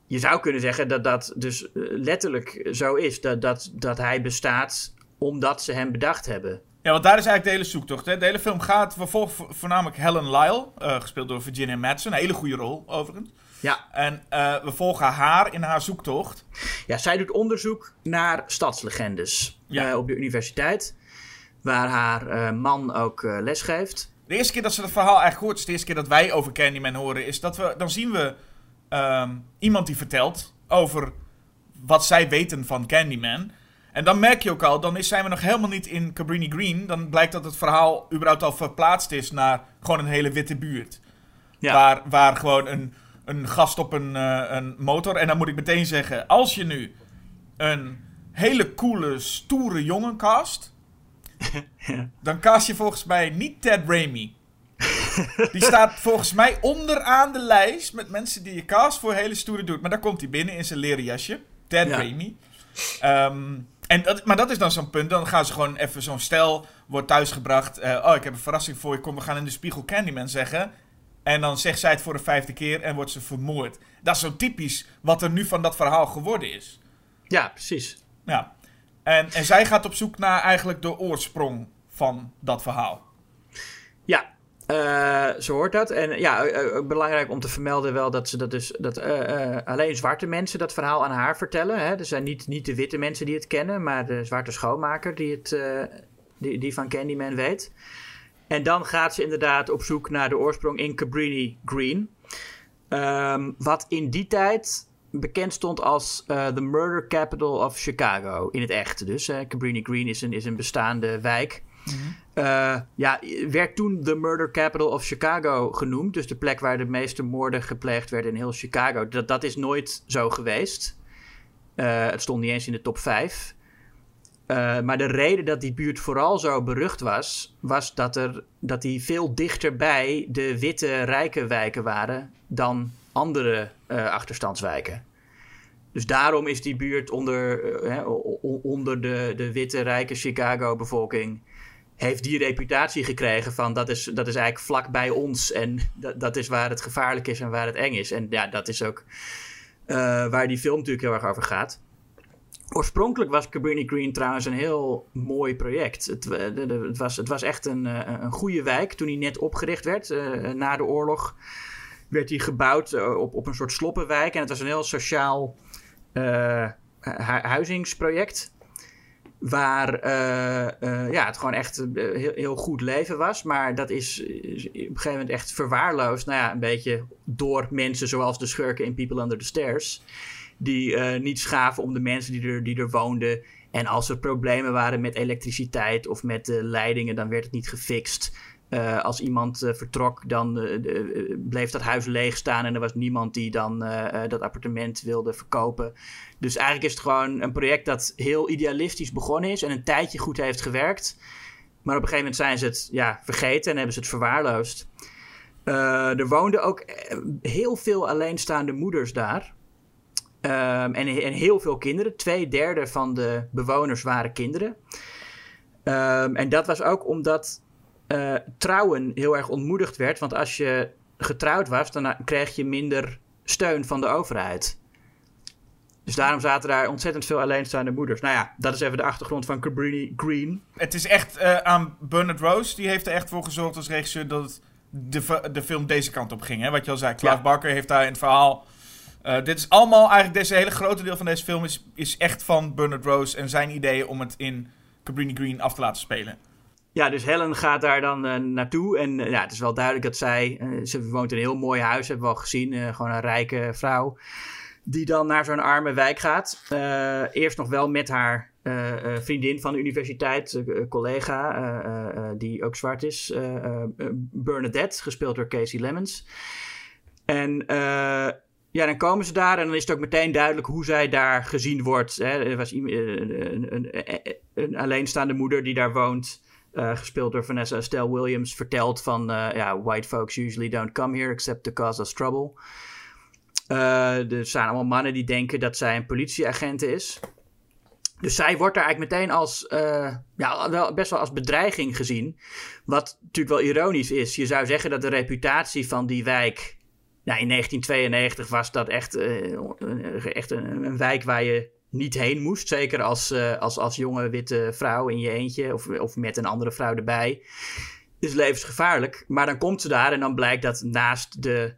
D: Je zou kunnen zeggen dat dat dus eh, letterlijk zo is. Dat, dat, dat hij bestaat omdat ze hem bedacht hebben.
E: Ja, want daar is eigenlijk de hele zoektocht. Hè? De hele film gaat, we volgen voornamelijk Helen Lyle, uh, gespeeld door Virginia Madsen. Een hele goede rol, overigens.
D: Ja.
E: En uh, we volgen haar in haar zoektocht.
D: Ja, zij doet onderzoek naar stadslegendes ja. uh, op de universiteit. Waar haar man ook les geeft.
E: De eerste keer dat ze dat verhaal eigenlijk hoort, is de eerste keer dat wij over Candyman horen, is dat we, dan zien we um, iemand die vertelt over wat zij weten van Candyman. En dan merk je ook al, dan zijn we nog helemaal niet in Cabrini Green. Dan blijkt dat het verhaal überhaupt al verplaatst is naar gewoon een hele witte buurt. Ja. Waar, waar gewoon een, een gast op een, uh, een motor. En dan moet ik meteen zeggen, als je nu een hele coole, stoere jongen cast. ja. Dan cast je volgens mij niet Ted Raimi. Die staat volgens mij onderaan de lijst met mensen die je cast voor hele stoere doet. Maar daar komt hij binnen in zijn leren jasje. Ted ja. Raimi. Um, en dat, maar dat is dan zo'n punt. Dan gaan ze gewoon even zo'n stel wordt thuisgebracht. Uh, oh, ik heb een verrassing voor je. Kom, we gaan in de spiegel Candyman zeggen. En dan zegt zij het voor de vijfde keer en wordt ze vermoord. Dat is zo typisch wat er nu van dat verhaal geworden is.
D: Ja, precies.
E: Ja. En, en zij gaat op zoek naar eigenlijk de oorsprong van dat verhaal.
D: Ja, uh, zo hoort dat. En ja, uh, belangrijk om te vermelden wel dat ze dat dus dat alleen zwarte mensen dat verhaal aan haar vertellen. Hè? Er zijn niet, niet de witte mensen die het kennen, maar de zwarte schoonmaker die, het, die, die van Candyman weet. En dan gaat ze inderdaad op zoek naar de oorsprong in Cabrini Green. Um, wat in die tijd bekend stond als de Murder Capital of Chicago. In het echt dus. Cabrini Green is een, is een bestaande wijk. Uh, ja, werd toen de Murder Capital of Chicago genoemd. Dus de plek waar de meeste moorden gepleegd werden in heel Chicago. Dat, dat is nooit zo geweest. Uh, het stond niet eens in de top 5. Uh, eh, maar de reden dat die buurt vooral zo berucht was, was dat, er, dat die veel dichter bij de witte rijke wijken waren dan andere achterstandswijken. Dus daarom is die buurt onder, onder de, de witte rijke Chicago-bevolking heeft die reputatie gekregen van dat is, dat is eigenlijk vlak bij ons en dat, dat is waar het gevaarlijk is en waar het eng is. En ja, dat is ook uh, waar die film natuurlijk heel erg over gaat. Oorspronkelijk was Cabrini Green trouwens een heel mooi project. Het, het, was, het was echt een, eh, een goede wijk toen hij net opgericht werd. Na de oorlog werd hij gebouwd op, op een soort sloppenwijk. En het was een heel sociaal uh, huizingsproject. Waar uh, uh, ja, het gewoon echt uh, heel, heel, goed leven was. Maar dat is op een gegeven moment echt verwaarloosd. Nou ja, een beetje door mensen zoals de schurken in People Under the Stairs. Die niet schaven om de mensen die er, die er woonden. En als er problemen waren met elektriciteit of met leidingen, dan werd het niet gefixt. Uh, als iemand uh, vertrok, dan uh, bleef dat huis leeg staan en er was niemand die dan dat appartement wilde verkopen. Dus eigenlijk is het gewoon een project dat heel idealistisch begonnen is en een tijdje goed heeft gewerkt. Maar op een gegeven moment zijn ze het ja, vergeten en hebben ze het verwaarloosd. er woonden ook heel veel alleenstaande moeders daar. Ehm, en, en, heel veel kinderen. Twee derde van de bewoners waren kinderen. Um, en dat was ook omdat uh, trouwen heel erg ontmoedigd werd. Want als je getrouwd was, dan kreeg je minder steun van de overheid. Dus daarom zaten daar ontzettend veel alleenstaande moeders. Nou ja, dat is even de achtergrond van Cabrini Green.
E: Het is echt uh, aan Bernard Rose, die heeft er echt voor gezorgd als regisseur dat de, de film deze kant op ging. Hè? Wat je al zei, Clive ja. Barker heeft daar in het verhaal... Uh, dit is allemaal, eigenlijk deze hele grote deel van deze film is, is echt van Bernard Rose en zijn ideeën om het in Cabrini Green af te laten spelen.
D: Ja, dus Helen gaat daar dan uh, naartoe. En uh, ja, het is wel duidelijk dat zij... Uh, ze woont in een heel mooi huis, hebben we al gezien. gewoon een rijke vrouw. Die dan naar zo'n arme wijk gaat. eerst nog wel met haar vriendin van de universiteit, collega, die ook zwart is. Bernadette, gespeeld door Casey Lemons. En ja, dan komen ze daar en dan is het ook meteen duidelijk hoe zij daar gezien wordt. Hè. Er was een, een, een alleenstaande moeder die daar woont... eh, gespeeld door Vanessa Estelle Williams, vertelt van eh, ja, white folks usually don't come here except to cause us trouble. Uh, er zijn allemaal mannen die denken dat zij een politieagent is. Dus zij wordt daar eigenlijk meteen als, ja, best wel als bedreiging gezien. Wat natuurlijk wel ironisch is. Je zou zeggen dat de reputatie van die wijk. Nou, in 1992 was dat echt, echt een, wijk waar je niet heen moest. Zeker als, uh, als, als jonge witte vrouw in je eentje of, of met een andere vrouw erbij. Is levensgevaarlijk. Maar dan komt ze daar en dan blijkt dat naast de,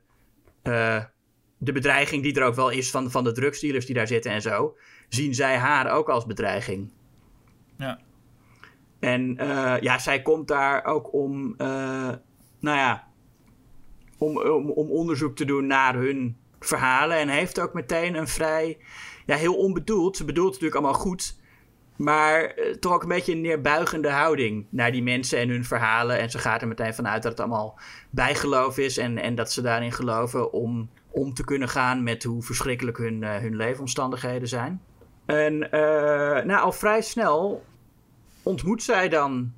D: de bedreiging die er ook wel is van, van de drugsdealers die daar zitten en zo zien zij haar ook als bedreiging.
E: Ja.
D: En uh, ja, zij komt daar ook om, nou ja, om, om, om, onderzoek te doen naar hun verhalen. En heeft ook meteen een vrij, ja, heel onbedoeld. Ze bedoelt het natuurlijk allemaal goed. Maar uh, toch ook een beetje een neerbuigende houding naar die mensen en hun verhalen. En ze gaat er meteen vanuit dat het allemaal bijgeloof is. En, en dat ze daarin geloven om om te kunnen gaan met hoe verschrikkelijk hun, hun leefomstandigheden zijn. En uh, nou, al vrij snel ontmoet zij dan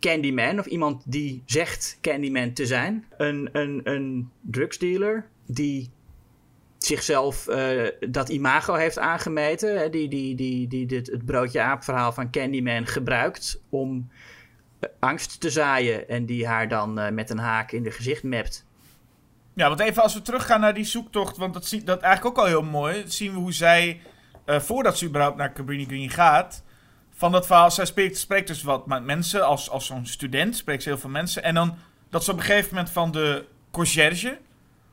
D: Candyman, of iemand die zegt Candyman te zijn. Een, een, een drugsdealer die zichzelf uh, dat imago heeft aangemeten. Hè, die, die, die, die dit, het broodje aap verhaal van Candyman gebruikt om angst te zaaien. En die haar dan uh, met een haak in de gezicht mapt.
E: Ja, want even als we teruggaan naar die zoektocht, want dat ziet dat eigenlijk ook al heel mooi. Zien we hoe zij voordat ze überhaupt naar Cabrini Green gaat. Van dat verhaal, zij spreekt, spreekt dus wat met mensen, als, als zo'n student spreekt ze heel veel mensen. En dan dat ze op een gegeven moment van de conciërge,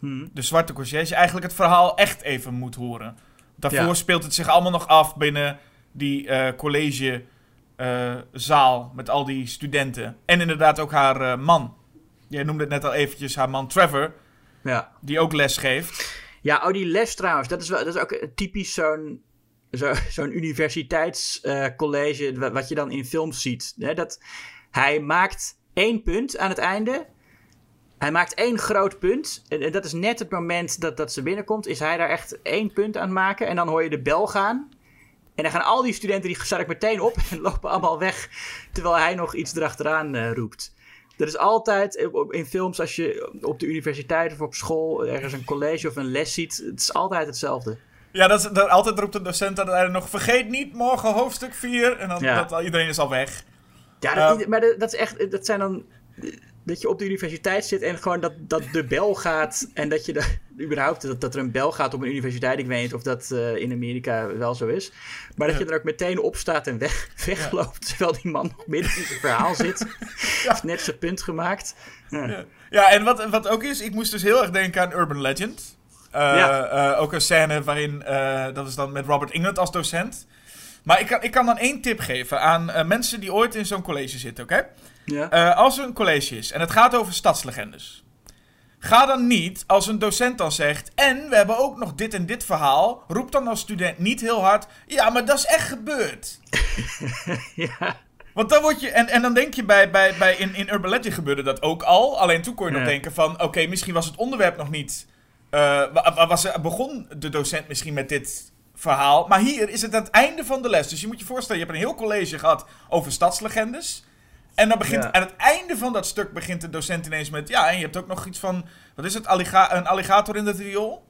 E: hmm. de zwarte conciërge, eigenlijk het verhaal echt even moet horen. Daarvoor ja. speelt het zich allemaal nog af binnen die uh, collegezaal uh, met al die studenten. En inderdaad ook haar uh, man. Jij noemde het net al eventjes, haar man Trevor.
D: Ja.
E: Die ook les geeft.
D: Ja, oh, die les trouwens, dat is, wel, dat is ook typisch zo'n zo'n zo universiteitscollege, uh, wat je dan in films ziet. Hè, dat hij maakt één punt aan het einde. Hij maakt één groot punt. En dat is net het moment dat, dat ze binnenkomt. Is hij daar echt één punt aan het maken. En dan hoor je de bel gaan. En dan gaan al die studenten, die staan meteen op en lopen allemaal weg. Terwijl hij nog iets erachteraan uh, roept. Dat is altijd in films, als je op de universiteit of op school ergens een college of een les ziet. Het is altijd hetzelfde.
E: Ja, dat is, dat, altijd roept de docent aan het einde nog... Vergeet niet, morgen hoofdstuk 4. En dan ja. dat, iedereen is al weg.
D: Ja, dat, uh, maar dat, dat, is echt... Dat zijn dan... Dat je op de universiteit zit en gewoon dat, dat de bel gaat... En dat je de, überhaupt... Dat, dat er een bel gaat op een universiteit. Ik weet niet of dat uh, in Amerika wel zo is. Maar dat ja. je er ook meteen op staat en weg, wegloopt... Ja. Terwijl die man nog midden in zijn verhaal zit. Heeft net zijn punt gemaakt.
E: Ja, ja en wat, wat ook is... Ik moest dus heel erg denken aan Urban Legend... Uh, ja. uh, ook een scène waarin, dat is dan met Robert England als docent. Maar ik kan, ik kan dan één tip geven aan mensen die ooit in zo'n college zitten, oké?
D: Okay?
E: Ja. als er een college is en het gaat over stadslegendes. Ga dan niet, als een docent dan zegt, en we hebben ook nog dit en dit verhaal, roep dan als student niet heel hard, ja, maar dat is echt gebeurd.
D: ja.
E: Want dan word je, en, en dan denk je bij, bij, bij in, in Urban Legend gebeurde dat ook al. Alleen toen kon je ja. nog denken van, oké, okay, misschien was het onderwerp nog niet uh, was, begon de docent misschien met dit verhaal. Maar hier is het aan het einde van de les. Dus je moet je voorstellen, je hebt een heel college gehad over stadslegendes. En dan begint, ja. aan het einde van dat stuk begint de docent ineens met... Ja, en je hebt ook nog iets van... Wat is het? Alliga een alligator in het riool?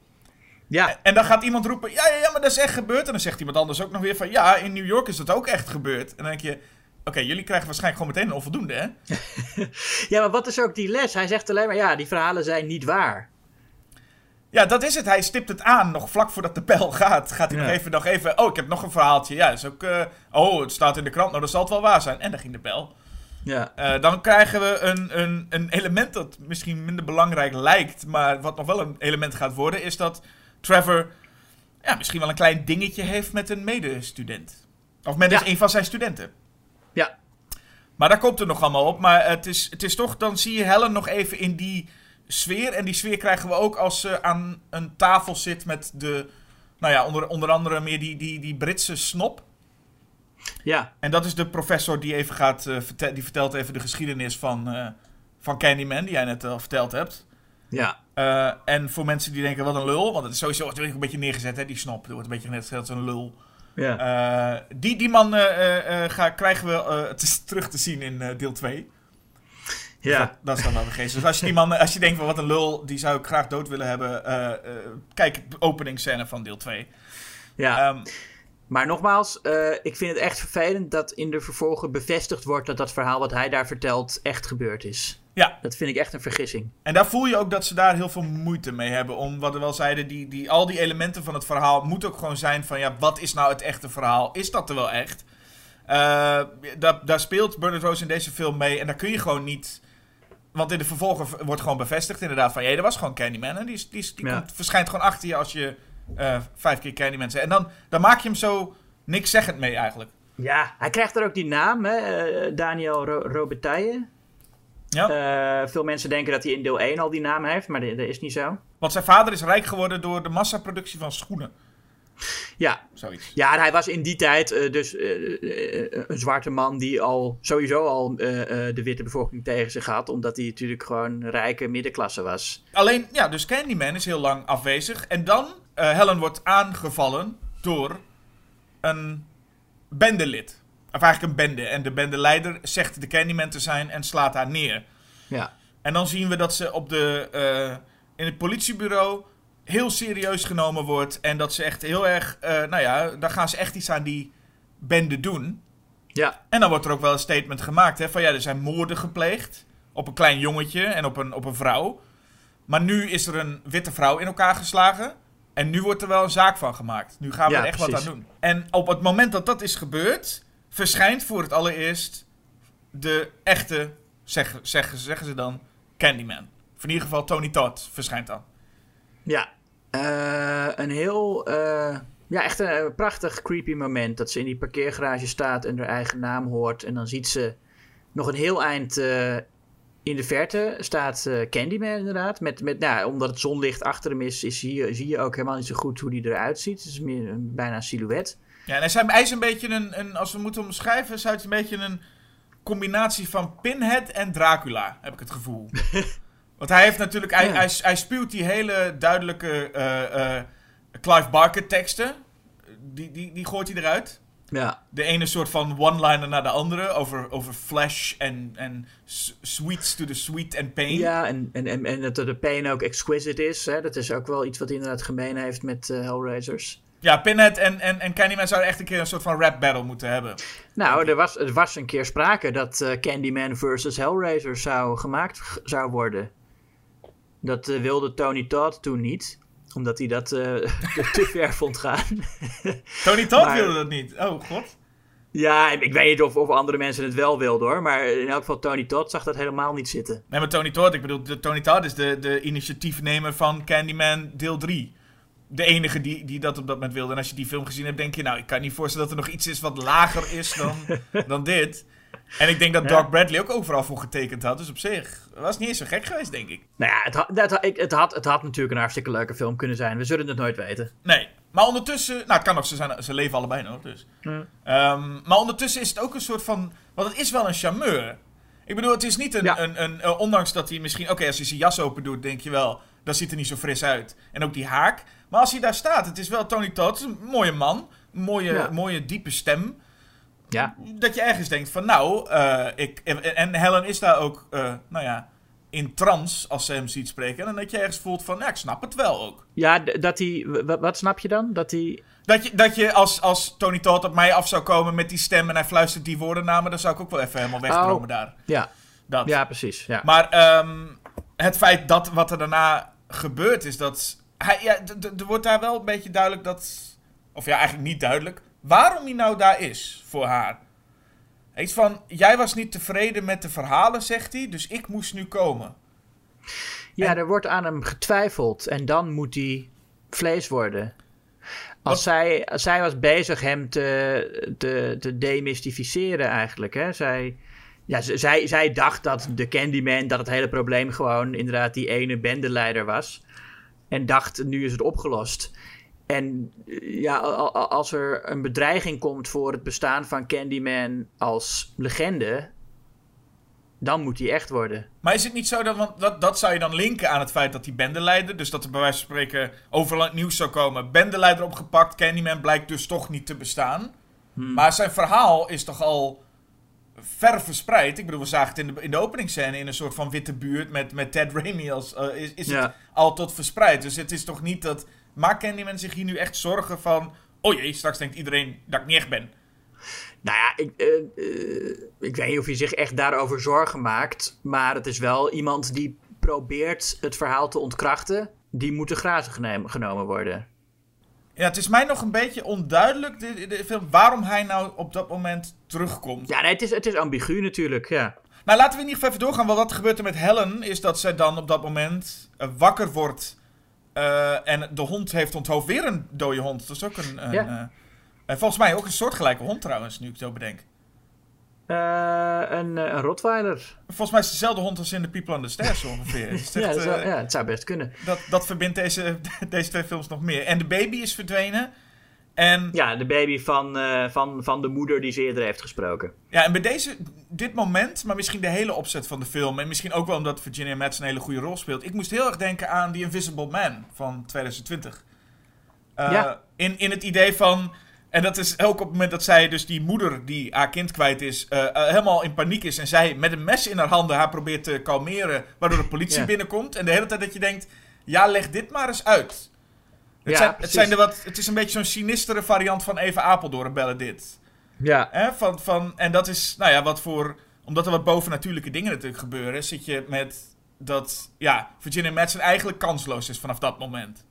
D: Ja.
E: En, dan gaat iemand roepen... Ja, ja, ja, maar dat is echt gebeurd. En dan zegt iemand anders ook nog weer van... Ja, in New York is dat ook echt gebeurd. En dan denk je... Oké, okay, jullie krijgen waarschijnlijk gewoon meteen een onvoldoende, hè?
D: ja, maar wat is ook die les? Hij zegt alleen maar... Ja, die verhalen zijn niet waar.
E: Ja, dat is het. Hij stipt het aan. Nog vlak voordat de pijl gaat. Gaat hij ja. nog, even, nog even. Oh, ik heb nog een verhaaltje. Ja, is ook. Uh, oh, het staat in de krant. Nou, dat zal het wel waar zijn. En dan ging de pijl.
D: Ja.
E: Uh, dan krijgen we een, een, een element dat misschien minder belangrijk lijkt. Maar wat nog wel een element gaat worden. Is dat Trevor. Ja, misschien wel een klein dingetje heeft met een medestudent. Of met ja. een van zijn studenten.
D: Ja.
E: Maar daar komt er nog allemaal op. Maar het is, het is toch. Dan zie je Helen nog even in die sfeer. En die sfeer krijgen we ook als ze aan een tafel zit met de. Nou ja, onder, onder andere meer die, die, die Britse snop.
D: Ja.
E: En dat is de professor die even gaat. Uh, vertel, die vertelt even de geschiedenis van, uh, van Candyman, die jij net al verteld hebt.
D: Ja.
E: Uh, en voor mensen die denken, wat een lul. Want het is sowieso wordt een beetje neergezet, hè, die snop. Er wordt een beetje net als een lul.
D: Ja.
E: Eh, die, die man eh, eh, eh, ga, krijgen we eh, het is terug te zien in eh, deel 2.
D: ja.
E: Dat, dat is dan wel geest. Dus als je, die man, als je denkt van wat een lul, die zou ik graag dood willen hebben. eh, eh, kijk de openingsscène van deel 2.
D: ja.
E: Ehm,
D: Maar nogmaals, eh, ik vind het echt vervelend dat in de vervolgen bevestigd wordt dat dat verhaal wat hij daar vertelt echt gebeurd is.
E: ja,
D: Dat vind ik echt een vergissing.
E: en daar voel je ook dat ze daar heel veel moeite mee hebben. Om wat we wel zeiden, die, die, al die elementen van het verhaal moeten ook gewoon zijn van ja, wat is nou het echte verhaal? Is dat er wel echt? Eh, daar, daar speelt Bernard Rose in deze film mee en daar kun je gewoon niet. Want in de vervolgen wordt gewoon bevestigd inderdaad van... Ja, er was gewoon Candyman. En die, die, die
D: Ja.
E: komt, verschijnt gewoon achter je als je eh, vijf keer Candyman. En dan, dan maak je hem zo niks zeggend mee eigenlijk.
D: Ja, hij krijgt er ook die naam, hè? eh, Daniel Ro Robitaille.
E: Ja.
D: Eh, veel mensen denken dat hij in deel 1 al die naam heeft, maar dat is niet zo.
E: Want zijn vader is rijk geworden door de massaproductie van schoenen.
D: Ja,
E: Zoiets.
D: ja en hij was in die tijd dus een zwarte man die al sowieso al de witte bevolking tegen zich had, omdat hij natuurlijk gewoon rijke middenklasse was.
E: Alleen, ja, dus Candyman is heel lang afwezig. En dan, eh, Helen wordt aangevallen door een bendelid. Of eigenlijk een bende. En de bendeleider zegt de Candyman te zijn en slaat haar neer.
D: Ja,
E: En dan zien we dat ze op de, eh, in het politiebureau heel serieus genomen wordt. En dat ze echt heel erg, eh, nou ja, daar gaan ze echt iets aan die bende doen.
D: ja,
E: En dan wordt er ook wel een statement gemaakt hè, van ja, er zijn moorden gepleegd op een klein jongetje en op een, op een vrouw. Maar nu is er een witte vrouw in elkaar geslagen. En nu wordt er wel een zaak van gemaakt. Nu gaan we
D: Ja,
E: er echt wat aan doen. En op het moment dat dat is gebeurd, verschijnt voor het allereerst de echte, zeggen, ze dan, Candyman. Of in ieder geval Tony Todd verschijnt dan.
D: ja. Eh, een heel, eh, ja, echt een eh, prachtig creepy moment dat ze in die parkeergarage staat en haar eigen naam hoort. En dan ziet ze nog een heel eind in de verte staat eh, Candyman inderdaad. Met, met, nou, omdat het zonlicht achter hem is, is zie, je, zie je ook helemaal niet zo goed hoe die eruit ziet. Het is meer een, bijna een silhouet.
E: Ja, en hij is, hij is een beetje een, een, als we moeten omschrijven, is hij een beetje een combinatie van Pinhead en Dracula, heb ik het gevoel. Want hij heeft natuurlijk, hij,
D: Ja.
E: hij, hij spuwt die hele duidelijke eh, eh, Clive Barker teksten, die, die, die gooit hij eruit.
D: Ja,
E: De ene soort van one-liner naar de andere, over, over flash en, en sweets to the sweet and pain.
D: ja en, en, en, en dat de pain ook exquisite is. Hè? Dat is ook wel iets wat hij inderdaad gemeen heeft met eh, Hellraisers.
E: Ja, Pinhead en, en, en Candyman zouden echt een keer een soort van rap battle moeten hebben.
D: Nou, er was, er was een keer sprake dat eh, Candyman versus Hellraiser zou gemaakt zou worden. Dat eh, wilde Tony Todd toen niet, omdat hij dat eh, te- te ver vond gaan.
E: Tony Todd
D: Maar-
E: wilde dat niet. Oh, god.
D: ja, ik weet niet of, of andere mensen het wel wilden hoor, maar in elk geval Tony Todd zag dat helemaal niet zitten.
E: Nee, maar Tony Todd, ik bedoel, de, Tony Todd is de, de initiatiefnemer van Candyman deel 3. De enige die, die dat op dat moment wilde. En als je die film gezien hebt, denk je, nou, ik kan niet voorstellen dat er nog iets is wat lager is dan, dan dit. En ik denk dat
D: Ja.
E: Doc Bradley ook overal voor getekend had. Dus op zich was het niet eens zo gek geweest, denk ik.
D: Nou ja, het, ik- het, had, het had natuurlijk een hartstikke leuke film kunnen zijn. We zullen het nooit weten.
E: Nee. Maar ondertussen, nou, het kan ook, ze, zijn, ze leven allebei nog, dus. Ehm, maar ondertussen is het ook een soort van, want het is wel een charmeur. Ik bedoel, het is niet een,
D: Ja.
E: een, een, eh, ondanks dat hij misschien, oké, als hij zijn jas open doet, denk je wel, dat ziet er niet zo fris uit. En ook die haak. Maar als hij daar staat, het is wel Tony Todd, het een mooie man, een mooie, mooie diepe stem.
D: Ja,
E: Dat je ergens denkt van, nou, eh, ik, en en Helen is daar ook, eh, nou ja, in trance als ze hem ziet spreken. En dat je ergens voelt van, ja, ik snap het wel ook.
D: ja dat hij. Wat, snap je dan? Dat hij.
E: Dat je, dat je als, als Tony Todd op mij af zou komen met die stem en hij fluistert die woorden naar me, dan zou ik ook wel even helemaal wegdromen
D: Oh.
E: daar.
D: Ja,
E: Dat.
D: ja precies. Ja.
E: Maar ehm, het feit dat wat er daarna gebeurt is dat. Hij, ja, er wordt daar wel een beetje duidelijk dat. Of ja, eigenlijk niet duidelijk. Waarom hij nou daar is voor haar. Iets van: Jij was niet tevreden met de verhalen, zegt hij, dus ik moest nu komen.
D: Ja, er wordt aan hem getwijfeld en dan moet hij vlees worden. Als
E: Wat-
D: zij, als zij was bezig hem te, te, te demystificeren eigenlijk. Hè? Zij, ja, zij, zij dacht dat de Candyman, dat het hele probleem gewoon inderdaad die ene bendeleider was. En dacht, nu is het opgelost. En eh, ja, als er een bedreiging komt voor het bestaan van Candyman als legende, dan moet hij echt worden.
E: Maar is het niet zo dat, want dat, dat zou je dan linken aan het feit dat die bendeleider, dus dat er bij wijze van spreken overal in het nieuws zou komen, bendeleider opgepakt, Candyman blijkt dus toch niet te bestaan. Maar zijn verhaal is toch al ver verspreid. Ik bedoel, we zagen het in de, in de openingsscène in een soort van witte buurt met, met Ted Raimi als, eh, is, is het al tot verspreid. Dus het is toch niet dat, maakt Candyman zich hier nu echt zorgen van, oh jee, straks denkt iedereen dat ik niet echt ben.
D: Nou ja, ik, eh, eh, ik weet niet of hij zich echt daarover zorgen maakt. Maar het is wel iemand die probeert het verhaal te ontkrachten. Die moet te grazen genomen worden.
E: Ja, het is mij nog een beetje onduidelijk, de, de film, waarom hij nou op dat moment terugkomt.
D: Ja, nee, het is, het is ambigu natuurlijk, ja.
E: Nou, laten we in ieder geval even doorgaan. Want wat gebeurt er met Helen is dat zij dan op dat moment eh, wakker wordt. Eh, en de hond heeft onthoofd. Weer een dode hond. Dat is ook een... een
D: Ja.
E: eh, en volgens mij ook een soortgelijke hond trouwens, nu ik het zo bedenk.
D: Eh, een, een Rottweiler.
E: Volgens mij is het dezelfde hond als in The People on the Stairs ongeveer. Het
D: Ja,
E: echt,
D: dat zou- ja, het zou best kunnen.
E: dat, dat verbindt deze, deze twee films nog meer. En de baby is verdwenen. En
D: Ja, de baby van, eh, van, van de moeder die ze eerder heeft gesproken.
E: Ja, en bij deze, dit moment, maar misschien de hele opzet van de film. En misschien ook wel omdat Virginia Madsen een hele goede rol speelt. Ik moest heel erg denken aan The Invisible Man van 2020. Eh,
D: Ja.
E: in, in het idee van. En dat is ook op het moment dat zij, dus die moeder die haar kind kwijt is, eh, helemaal in paniek is. En zij met een mes in haar handen haar probeert te kalmeren, waardoor de politie
D: Ja.
E: binnenkomt. En de hele tijd dat je denkt, ja, leg dit maar eens uit. Het, zijn, het, zijn de wat, het is een beetje zo'n sinistere variant van Even Apeldoorn bellen dit.
D: Ja.
E: Hè, van, van, en dat is, nou ja, wat voor. Omdat er wat bovennatuurlijke dingen natuurlijk gebeuren, zit je met dat. Ja, Virginia Madsen eigenlijk kansloos is vanaf dat moment.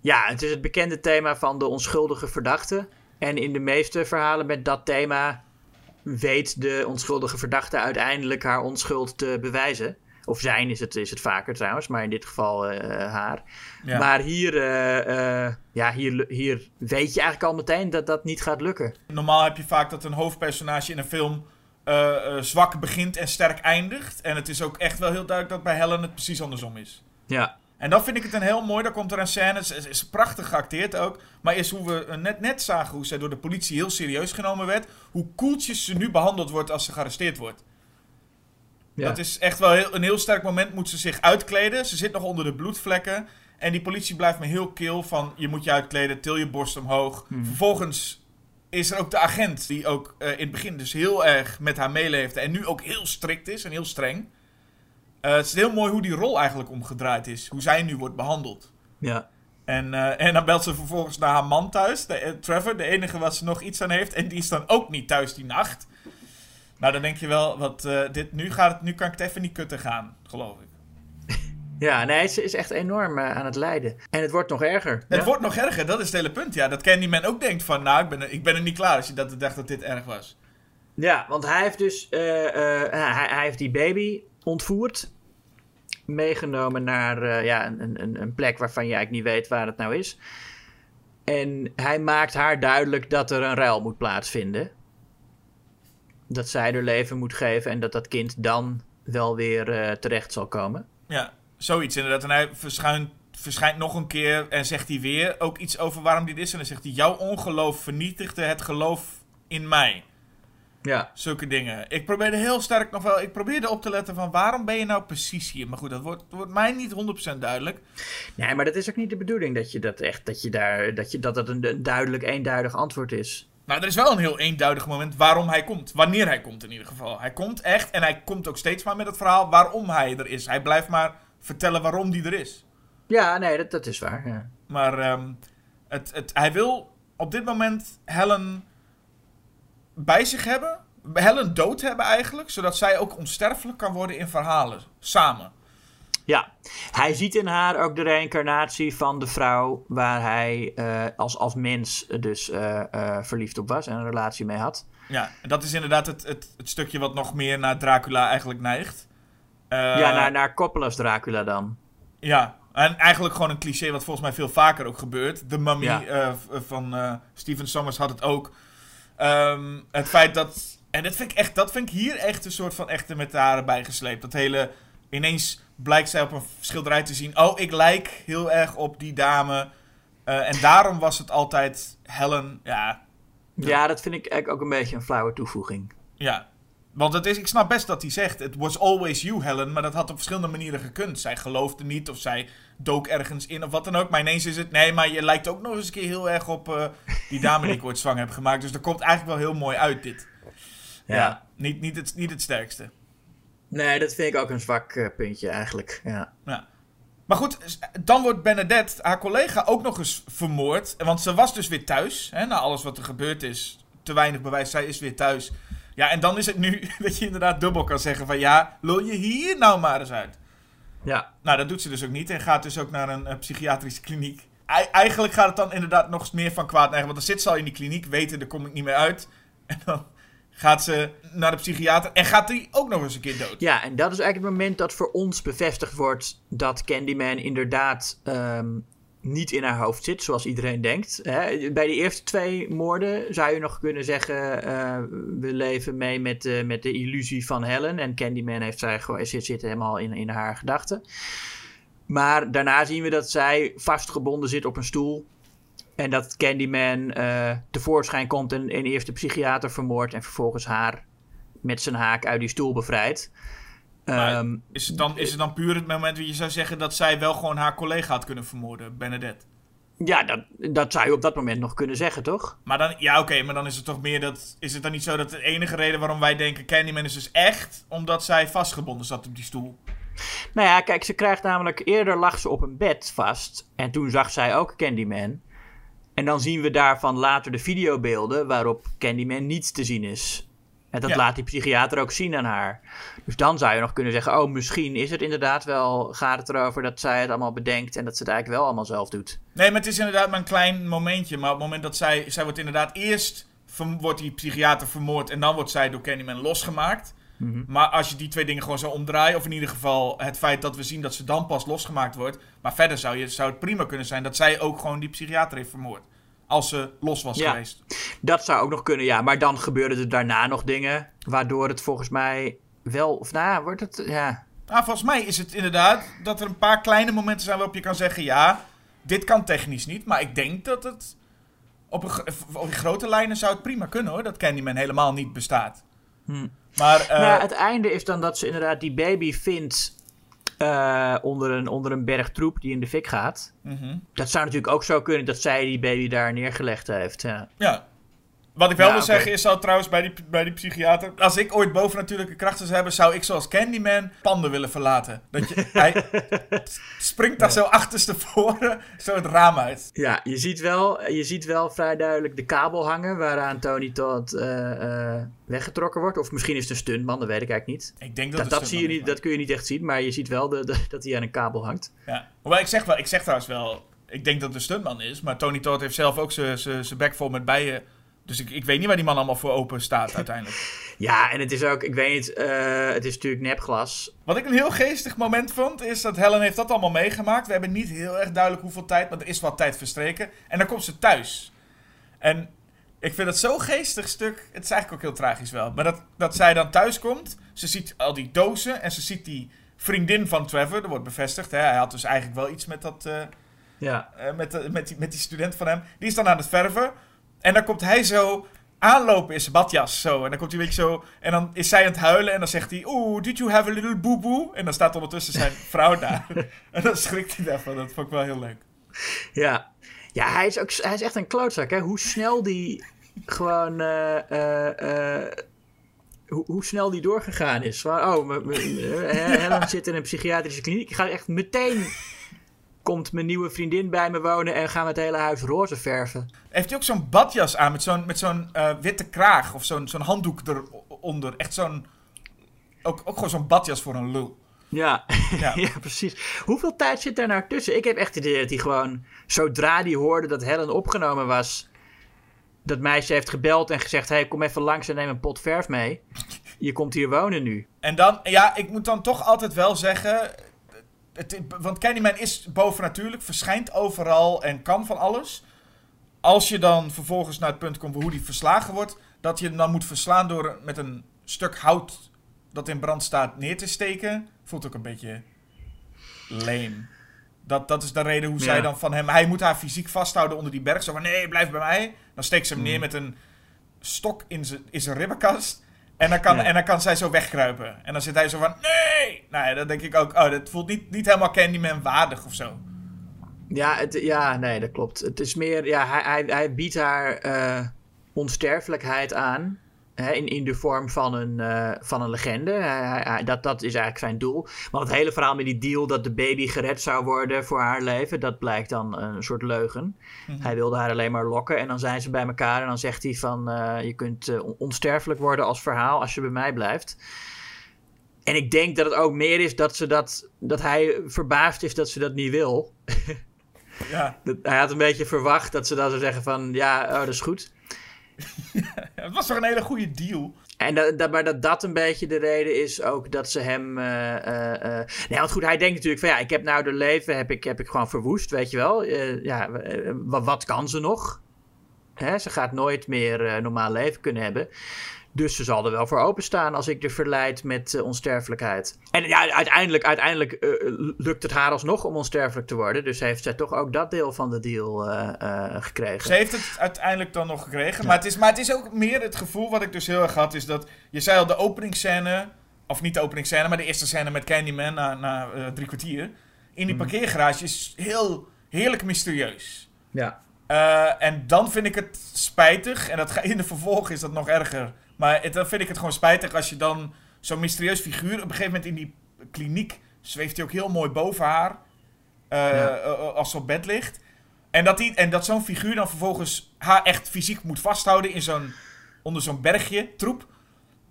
D: Ja, het is het bekende thema van de onschuldige verdachte. En in de meeste verhalen met dat thema weet de onschuldige verdachte uiteindelijk haar onschuld te bewijzen. Of zijn is het, is het vaker trouwens, maar in dit geval eh, haar.
E: Ja.
D: Maar hier, eh, eh, ja, hier, hier weet je eigenlijk al meteen dat dat niet gaat lukken.
E: Normaal heb je vaak dat een hoofdpersonage in een film zwak begint en sterk eindigt. En het is ook echt wel heel duidelijk dat bij Helen het precies andersom is.
D: Ja,
E: En dan vind ik het een heel mooi. Dan komt er een scène. Is, is prachtig geacteerd ook. Maar is hoe we net, net zagen hoe zij door de politie heel serieus genomen werd. Hoe koeltjes ze nu behandeld wordt als ze gearresteerd wordt.
D: Ja.
E: Dat is echt wel heel, een heel sterk moment. Moet ze zich uitkleden. Ze zit nog onder de bloedvlekken. En die politie blijft me heel kil van... Je moet je uitkleden, til je borst omhoog. Vervolgens is er ook de agent... Die ook eh, in het begin dus heel erg met haar meeleefde. En nu ook heel strikt is en heel streng. Eh, het is heel mooi hoe die rol eigenlijk omgedraaid is. Hoe zij nu wordt behandeld.
D: ja.
E: En, eh, en dan belt ze vervolgens naar haar man thuis, de, Trevor, de enige wat ze nog iets aan heeft. En die is dan ook niet thuis die nacht. Nou, dan denk je wel, wat, eh, dit, nu, gaat het, nu kan ik het even niet kutten gaan, geloof ik.
D: ja, nee, ze is echt enorm eh, aan het lijden. En het wordt nog erger.
E: Het
D: Ja.
E: wordt nog erger, dat is het hele punt. Ja, dat Candyman ook denkt van, nou, ik ben, er, ik ben er niet klaar als je dat dacht dat dit erg was.
D: Ja, want hij heeft dus eh, hij, hij heeft die baby ontvoerd. Meegenomen naar ja, een, een, een plek waarvan je eigenlijk niet weet waar het nou is. En hij maakt haar duidelijk dat er een ruil moet plaatsvinden. Dat zij er leven moet geven en dat dat kind dan wel weer eh, terecht zal komen.
E: Ja, zoiets inderdaad. En hij verschijnt, verschijnt nog een keer en zegt hij weer ook iets over waarom dit is. En dan zegt hij, jouw ongeloof vernietigde het geloof in mij.
D: Ja.
E: Zulke dingen. Ik probeerde heel sterk nog wel. Ik probeerde op te letten van waarom ben je nou precies hier. Maar goed, dat wordt, wordt mij niet 100% duidelijk.
D: Nee, maar dat is ook niet de bedoeling dat je dat echt, dat je daar, dat je dat een, een duidelijk, eenduidig antwoord is.
E: Nou, er is wel een heel eenduidig moment waarom hij komt. Wanneer hij komt in ieder geval. Hij komt echt en hij komt ook steeds maar met het verhaal waarom hij er is. Hij blijft maar vertellen waarom die er is.
D: Ja, nee, dat, dat is waar. Ja.
E: Maar ehm, het, het, hij wil op dit moment Helen bij zich hebben. Helen dood hebben eigenlijk. Zodat zij ook onsterfelijk kan worden in verhalen. Samen.
D: Ja, hij ziet in haar ook de reïncarnatie van de vrouw waar hij eh, als, als mens dus eh, eh, verliefd op was en een relatie mee had.
E: Ja, en dat is inderdaad het, het, het stukje wat nog meer naar Dracula eigenlijk neigt.
D: Ja, naar, naar Coppola's Dracula dan.
E: Ja, en eigenlijk gewoon een cliché wat volgens mij veel vaker ook gebeurt. De Mummy
D: Ja.
E: van Steven Sommers had het ook. Ehm, het feit dat... En dat vind, ik echt, dat vind ik hier echt een soort van echte met de haren bijgesleept. Dat hele... Ineens blijkt zij op een schilderij te zien... Oh, ik lijk heel erg op die dame. Eh, en daarom was het altijd Helen... Ja,
D: Ja. dat vind ik eigenlijk ook een beetje een flauwe toevoeging.
E: ja. Want het is, ik snap best dat hij zegt, it was always you, Helen. Maar dat had op verschillende manieren gekund. Zij geloofde niet, of zij dook ergens in, of wat dan ook. Maar ineens is het, nee, maar je lijkt ook nog eens een keer heel erg op eh, die dame die ik ooit zwanger heb gemaakt. Dus dat komt eigenlijk wel heel mooi uit, dit. Ja,
D: Ja.
E: niet, niet, het, niet het sterkste.
D: Nee, dat vind ik ook een zwak eh, puntje eigenlijk. Ja.
E: Ja. Maar goed, dan wordt Bernadette, haar collega, ook nog eens vermoord. Want ze was dus weer thuis. Hè, na alles wat er gebeurd is, te weinig bewijs, zij is weer thuis. Ja, en dan is het nu dat je inderdaad dubbel kan zeggen van... Ja, lul je hier nou maar eens uit.
D: ja.
E: Nou, dat doet ze dus ook niet. En gaat dus ook naar een, psychiatrische kliniek. Ei- eigenlijk gaat het dan inderdaad nog eens meer van kwaad. Want dan zit ze al in die kliniek, weten, daar kom ik niet meer uit. En dan gaat ze naar de psychiater en gaat die ook nog eens een keer dood.
D: Ja, en dat is eigenlijk het moment dat voor ons bevestigd wordt dat Candyman inderdaad ehm, niet in haar hoofd zit, zoals iedereen denkt. Hè? Bij de eerste twee moorden zou je nog kunnen zeggen: eh, we leven mee met, de met de illusie van Helen. En Candyman heeft zij gewoon, zit, zit helemaal in, in haar gedachten. Maar daarna zien we dat zij vastgebonden zit op een stoel. En dat Candyman eh, tevoorschijn komt en, en eerst de psychiater vermoordt. En vervolgens haar met zijn haak uit die stoel bevrijdt. Ehm,
E: Is het, dan, is het dan puur het moment dat je zou zeggen dat zij wel gewoon haar collega had kunnen vermoorden, Bernadette?
D: ja, dat, dat zou je op dat moment nog kunnen zeggen, toch?
E: Maar dan, ja oké, maar dan is het toch meer dat, is het dan niet zo dat de enige reden waarom wij denken Candyman is dus echt, omdat zij vastgebonden zat op die stoel?
D: Nou ja, kijk, ze krijgt namelijk eerder lag ze op een bed vast. En toen zag zij ook Candyman. En dan zien we daarvan later de videobeelden waarop Candyman niet te zien is. En dat
E: Ja.
D: laat die psychiater ook zien aan haar. Dus dan zou je nog kunnen zeggen: Oh, misschien is het inderdaad wel. Gaat het erover dat zij het allemaal bedenkt en dat ze het eigenlijk wel allemaal zelf doet.
E: Nee, maar het is inderdaad maar een klein momentje. Maar op het moment dat zij, zij wordt inderdaad eerst, wordt die psychiater vermoord en dan wordt zij door Candyman losgemaakt. Maar als je die twee dingen gewoon zou omdraaien, of in ieder geval het feit dat we zien dat ze dan pas losgemaakt wordt. Maar verder zou, je, zou het prima kunnen zijn dat zij ook gewoon die psychiater heeft vermoord. Als ze los was
D: Ja.
E: geweest.
D: Dat zou ook nog kunnen, ja. Maar dan gebeurden er daarna nog dingen. Waardoor het volgens mij wel. Of nou, wordt het. Ja.
E: Nou, volgens mij is het inderdaad dat er een paar kleine momenten zijn waarop je kan zeggen: ja, dit kan technisch niet. Maar ik denk dat het op, een, op grote lijnen zou het prima kunnen hoor. Dat Candyman helemaal niet bestaat. Maar eh,
D: het einde is dan dat ze inderdaad die baby vindt. eh, onder, een, onder een berg troep die in de fik gaat.
E: mhm.
D: Dat zou natuurlijk ook zo kunnen dat zij die baby daar neergelegd heeft. Ja.
E: ja. Wat ik wel
D: Ja,
E: wil zeggen is zou trouwens bij die, bij die psychiater. Als ik ooit bovennatuurlijke krachten zou hebben, zou ik zoals Candyman panden willen verlaten. Dat je, hij springt daar zo achterstevoren zo het raam uit.
D: Ja, je ziet, wel, je ziet wel vrij duidelijk de kabel hangen waaraan Tony Todd eh, eh, weggetrokken wordt. Of misschien is het een stuntman, dat weet ik eigenlijk niet.
E: Ik denk dat
D: Dat, zie je niet, dat kun je niet echt zien, maar je ziet wel de, de- dat hij aan een kabel hangt.
E: Ja. Hoewel ik zeg, wel, ik zeg trouwens wel, ik denk dat het een stuntman is, maar Tony Todd heeft zelf ook zijn bek vol met bijen. Dus ik, ik weet niet waar die man allemaal voor open staat uiteindelijk.
D: Ja, en het is ook, ik weet niet, eh, het is natuurlijk nepglas.
E: Wat ik een heel geestig moment vond, is dat Helen heeft dat allemaal meegemaakt. We hebben niet heel erg duidelijk hoeveel tijd, maar er is wat tijd verstreken. En dan komt ze thuis. En ik vind het zo'n geestig stuk. Het is eigenlijk ook heel tragisch wel. Maar dat, dat zij dan thuis komt, ze ziet al die dozen en ze ziet die vriendin van Trevor. Er wordt bevestigd, hè. hij had dus eigenlijk wel iets met dat... eh,
D: Ja.
E: eh, met, de- met, die, met die student van hem. Die is dan aan het verven. En dan komt hij zo aanlopen in zijn badjas. Zo. En dan komt hij een beetje zo. En dan is zij aan het huilen. En dan zegt hij: Oeh, did you have a little boo-boo? En dan staat ondertussen zijn vrouw daar. en dan schrikt hij daarvan. Dat vond ik wel heel leuk.
D: Ja, ja hij, is ook, hij is echt een klootzak. Hè? Hoe snel die gewoon. eh, eh, eh, hoe, hoe snel die doorgegaan is. Van, oh, Helen zit in een psychiatrische kliniek. Ik ga echt meteen. Komt mijn nieuwe vriendin bij me wonen en gaan we het hele huis roze verven.
E: Heeft hij ook zo'n badjas aan met zo'n met zo'n eh, witte kraag of zo'n zo'n handdoek eronder? Echt zo'n. Ook, ook gewoon zo'n badjas voor een lul.
D: Ja.
E: Ja.
D: Ja. precies. Hoeveel tijd zit daar nou tussen? Ik heb echt het idee dat hij gewoon, zodra hij hoorde dat Helen opgenomen was, dat meisje heeft gebeld en gezegd: hey, kom even langs en neem een pot verf mee. Je komt hier wonen nu.
E: En dan, ja, ik moet dan toch altijd wel zeggen. Het, want Candyman is bovennatuurlijk, verschijnt overal en kan van alles. Als je dan vervolgens naar het punt komt hoe die verslagen wordt, dat je hem dan moet verslaan door met een stuk hout dat in brand staat neer te steken, voelt ook een beetje lame. Dat, dat is de reden hoe zij dan van hem. Hij moet haar fysiek vasthouden onder die berg. Zo van nee, blijf bij mij. Dan steekt ze hem neer met een stok in zijn in zijn ribbenkast. En dan, kan,
D: Ja.
E: en dan kan zij zo wegkruipen. En dan zit hij zo van, nee! Nou ja, dan denk ik ook, oh, dat voelt niet, niet helemaal Candyman waardig of zo.
D: Ja, het, ja, nee, dat klopt. Het is meer, ja, hij, hij, hij biedt haar eh, onsterfelijkheid aan. Hè, in, in de vorm van een, eh, van een legende. Dat, dat is eigenlijk zijn doel. Maar het hele verhaal met die deal dat de baby gered zou worden voor haar leven, dat blijkt dan een soort leugen. Hij wilde haar alleen maar lokken en dan zijn ze bij elkaar en dan zegt hij van eh, je kunt eh, on- onsterfelijk worden als verhaal als je bij mij blijft. En ik denk dat het ook meer is dat, ze dat, dat hij verbaasd is dat ze dat niet wil.
E: Ja,
D: Dat- hij had een beetje verwacht dat ze dan zou zeggen van ja, oh, dat is goed.
E: het was toch een hele goede deal?
D: En dat, dat, maar dat dat een beetje de reden is ook dat ze hem. eh, eh, eh, Nee, want goed, hij denkt natuurlijk van ja, ik heb nou de leven, heb ik, heb ik gewoon verwoest, weet je wel. Eh, ja, eh, wat, kan ze nog? Hè, ze gaat nooit meer eh, normaal leven kunnen hebben. Dus ze zal er wel voor openstaan als ik er verleid met eh, onsterfelijkheid. En ja, uiteindelijk, uiteindelijk eh, lukt het haar alsnog om onsterfelijk te worden. Dus heeft zij toch ook dat deel van de deal eh, gekregen.
E: Ze heeft het uiteindelijk dan nog gekregen. Maar, het is, maar het is ook meer het gevoel wat ik dus heel erg had. Is dat, je zei al, de openingsscène... Of niet de openingsscène, maar de eerste scène met Candyman na, na drie kwartier. In die parkeergarage is heel heerlijk mysterieus.
D: Ja.
E: En dan vind ik het spijtig. En dat ga, in de vervolg is dat nog erger. Maar het, dan vind ik het gewoon spijtig als je dan zo'n mysterieus figuur... Op een gegeven moment in die kliniek zweeft hij ook heel mooi boven haar. eh,
D: Ja.
E: eh, als ze op bed ligt. En dat, die, en dat zo'n figuur dan vervolgens haar echt fysiek moet vasthouden in zo'n, onder zo'n bergje, troep.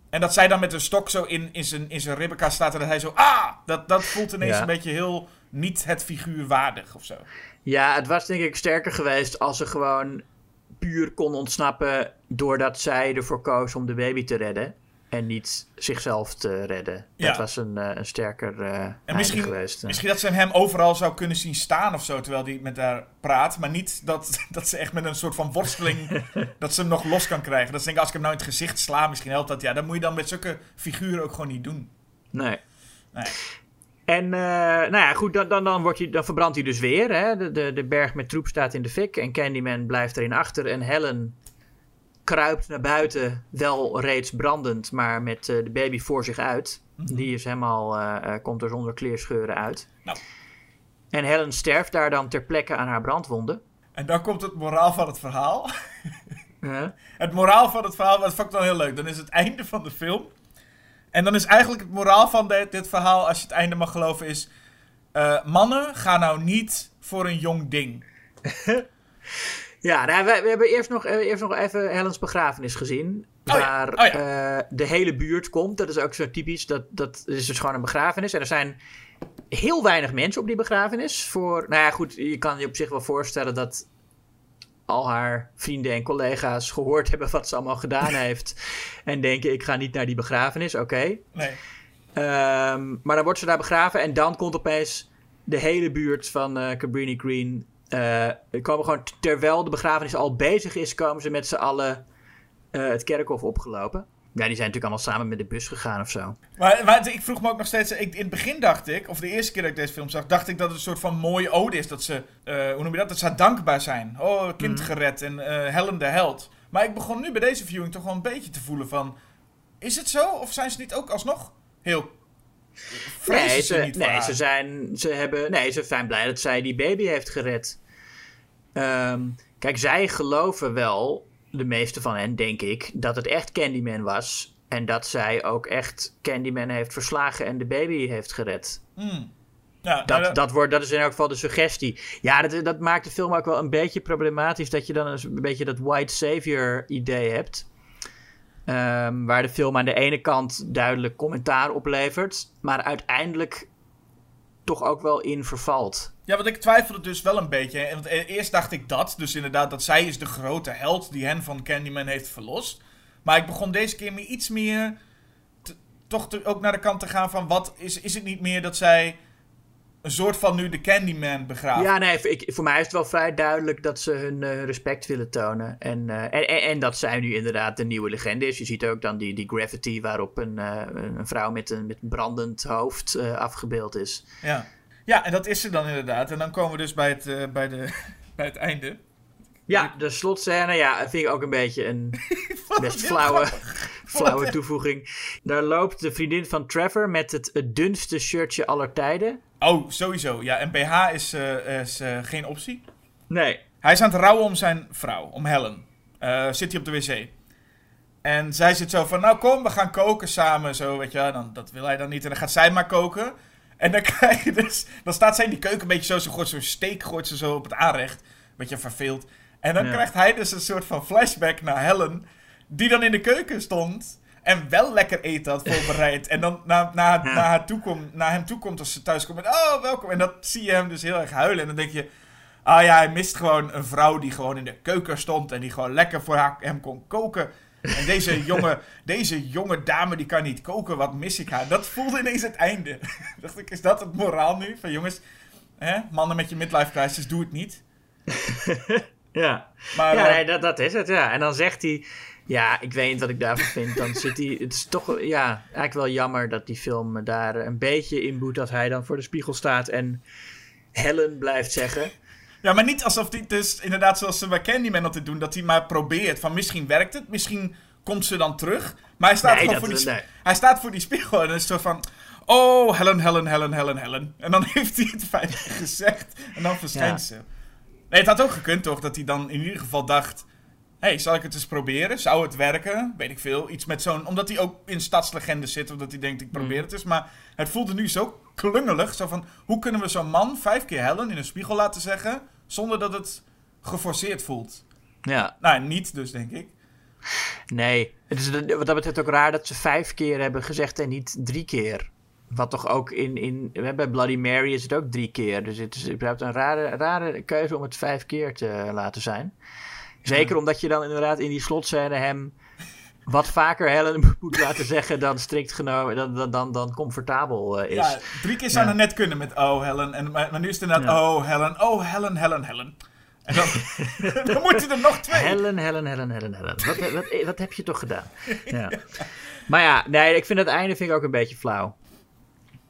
E: En dat zij dan met een stok zo in, in zijn, in zijn ribbenkast staat en dat hij zo... Ah! Dat, dat voelt ineens
D: Ja.
E: een beetje heel niet het figuur waardig of zo.
D: Ja, het was denk ik sterker geweest als ze gewoon puur kon ontsnappen doordat zij ervoor koos om de baby te redden. En niet zichzelf te redden.
E: Ja.
D: Dat was een, eh, een sterker eh
E: En misschien,
D: geweest.
E: misschien dat ze hem overal zou kunnen zien staan of zo, terwijl hij met haar praat. Maar niet dat, dat ze echt met een soort van worsteling, dat ze hem nog los kan krijgen. Dat ze denken, als ik hem nou in het gezicht sla, misschien helpt dat. Ja, dat moet je dan met zulke figuren ook gewoon niet doen.
D: Nee.
E: Nee.
D: En eh, nou ja, goed, dan, dan, dan, wordt hij, dan verbrandt hij dus weer. Hè? De, de, de berg met troep staat in de fik en Candyman blijft erin achter. En Helen kruipt naar buiten, wel reeds brandend, maar met eh, de baby voor zich uit. Die is helemaal, eh, komt er zonder kleerscheuren uit.
E: Nou.
D: En Helen sterft daar dan ter plekke aan haar brandwonden.
E: En dan komt het moraal van het verhaal.
D: Huh?
E: Het moraal van het verhaal, dat vond ik dan heel leuk. Dan is het einde van de film. En dan is eigenlijk het moraal van dit, dit verhaal, als je het einde mag geloven, is... eh, mannen, ga nou niet voor een jong ding.
D: Ja, nou, we, we hebben eerst nog, eerst nog even Helens begrafenis gezien.
E: Oh ja,
D: waar
E: oh ja.
D: eh, de hele buurt komt. Dat is ook zo typisch. Dat, dat is dus gewoon een begrafenis. En er zijn heel weinig mensen op die begrafenis. Voor, nou ja, goed, je kan je op zich wel voorstellen dat al haar vrienden en collega's gehoord hebben wat ze allemaal gedaan heeft. En denken, ik ga niet naar die begrafenis. Oké.
E: Nee.
D: Ehm, maar dan wordt ze daar begraven en dan komt opeens de hele buurt van eh Cabrini Green. eh, komen gewoon terwijl de begrafenis al bezig is, komen ze met z'n allen eh, het kerkhof opgelopen. Ja, die zijn natuurlijk allemaal samen met de bus gegaan of zo.
E: Maar, maar ik vroeg me ook nog steeds... Ik, in het begin dacht ik, of de eerste keer dat ik deze film zag... dacht ik dat het een soort van mooie ode is. Dat ze, eh, hoe noem je dat? Dat ze dankbaar zijn. Oh, kind
D: Mhm.
E: gered en eh Helen de held. Maar ik begon nu bij deze viewing toch wel een beetje te voelen van... Is het zo? Of zijn ze niet ook alsnog heel... Vrezen
D: Nee,
E: ze,
D: ze,
E: niet voor
D: nee, ze, zijn, ze, hebben, nee, ze zijn blij dat zij die baby heeft gered. Ehm, kijk, zij geloven wel, de meeste van hen, denk ik, dat het echt Candyman was. En dat zij ook echt Candyman heeft verslagen en de baby heeft gered.
E: Hmm. Ja,
D: Dat,
E: dat-
D: dat, wordt, dat is in elk geval de suggestie. Ja, dat, dat maakt de film ook wel een beetje problematisch. Dat je dan een beetje dat white savior idee hebt. Ehm, waar de film aan de ene kant duidelijk commentaar oplevert. Maar uiteindelijk toch ook wel in vervalt.
E: Ja, want ik twijfelde dus wel een beetje. Want e- eerst dacht ik dat. Dus inderdaad, dat zij is de grote held die hen van Candyman heeft verlost. Maar ik begon deze keer meer iets meer... te- toch te- ook naar de kant te gaan van... Wat, is, is het niet meer dat zij een soort van nu de Candyman begraaft?
D: Ja, nee, ik, voor mij is het wel vrij duidelijk dat ze hun eh, respect willen tonen. En, eh, en, en, en dat zij nu inderdaad de nieuwe legende is. Je ziet ook dan die, die graffiti waarop een, eh, een vrouw met een, met brandend hoofd afgebeeld is.
E: Ja. Ja, en dat is ze dan inderdaad. En dan komen we dus bij het, eh, bij de, bij het einde.
D: Ja, de slotscène, ja, vind ik ook een beetje een best flauwe, flauwe toevoeging. Daar loopt de vriendin van Trevor met het, het dunste shirtje aller tijden.
E: Oh, sowieso. Ja, en BH is, eh, is eh, geen optie.
D: Nee.
E: Hij is aan het rouwen om zijn vrouw, om Helen. Zit hij op de wc. En zij zit zo van, nou kom, we gaan koken samen. Zo, weet je, dan, dat wil hij dan niet. En dan gaat zij maar koken. En dan krijg je dus, dan staat zij in die keuken een beetje zo, ze gooit zo'n steek, gooit ze zo op het aanrecht. Beetje verveeld. En dan
D: Ja.
E: krijgt hij dus een soort van flashback naar Helen, die dan in de keuken stond. En wel lekker eten had voorbereid. En dan naar, naar,
D: Ja.
E: naar, haar toe komt, naar hem toe komt als ze thuis komt. En, oh, welkom. En dan zie je hem dus heel erg huilen. En dan denk je, ah ja, hij mist gewoon een vrouw die gewoon in de keuken stond. En die gewoon lekker voor haar, hem kon koken. En deze jonge, deze jonge dame die kan niet koken, wat mis ik haar? Dat voelde ineens het einde. dacht ik, is dat het moraal nu? Van jongens, hè, mannen met je midlife crisis, doe het niet.
D: Ja,
E: Maar
D: ja
E: eh,
D: nee, dat, dat is het, ja. En dan zegt hij, ja, ik weet niet wat ik daarvan vind. Dan zit hij, het is toch, ja, eigenlijk wel jammer dat die film daar een beetje in boet als hij dan voor de spiegel staat en Helen blijft zeggen.
E: Ja, maar niet alsof hij dus inderdaad zoals ze bij Candyman altijd doen, dat hij maar probeert van misschien werkt het, misschien komt ze dan terug. Maar hij staat
D: Nee,
E: gewoon voor die,
D: nee.
E: hij staat voor die spiegel en is zo van, oh Helen, Helen, Helen, Helen, Helen. En dan heeft hij het keer gezegd en dan verschijnt
D: Ja.
E: ze. Nee, het had ook gekund toch, dat hij dan in ieder geval dacht, hey, zal ik het eens proberen? Zou het werken? Weet ik veel. Iets met zo'n, omdat hij ook in stadslegendes zit, omdat hij denkt, ik probeer
D: Mm.
E: het eens. Maar het voelde nu zo klungelig, zo van, hoe kunnen we zo'n man vijf keer Helen in een spiegel laten zeggen, zonder dat het geforceerd voelt?
D: Ja,
E: Nou, niet dus, denk ik.
D: nee. Het is wat dat betreft ook raar dat ze vijf keer hebben gezegd en niet drie keer. Wat toch ook in, in bij Bloody Mary is het ook drie keer. Dus het is überhaupt een rare, rare keuze om het vijf keer te laten zijn. Zeker omdat je dan inderdaad in die slotscène hem wat vaker Helen moet laten zeggen dan strikt genomen, dan, dan, dan, dan comfortabel eh, is.
E: Ja, drie keer zou
D: Ja.
E: het net kunnen met oh, Helen. En, maar, maar nu is het inderdaad
D: Ja.
E: oh, Helen, oh, Helen, Helen, Helen. En dan, dan moeten er nog twee.
D: Helen, Helen, Helen, Helen, Helen. Wat, wat, wat heb je toch gedaan? Ja. Maar ja, nee, ik vind het einde vind ik ook een beetje flauw.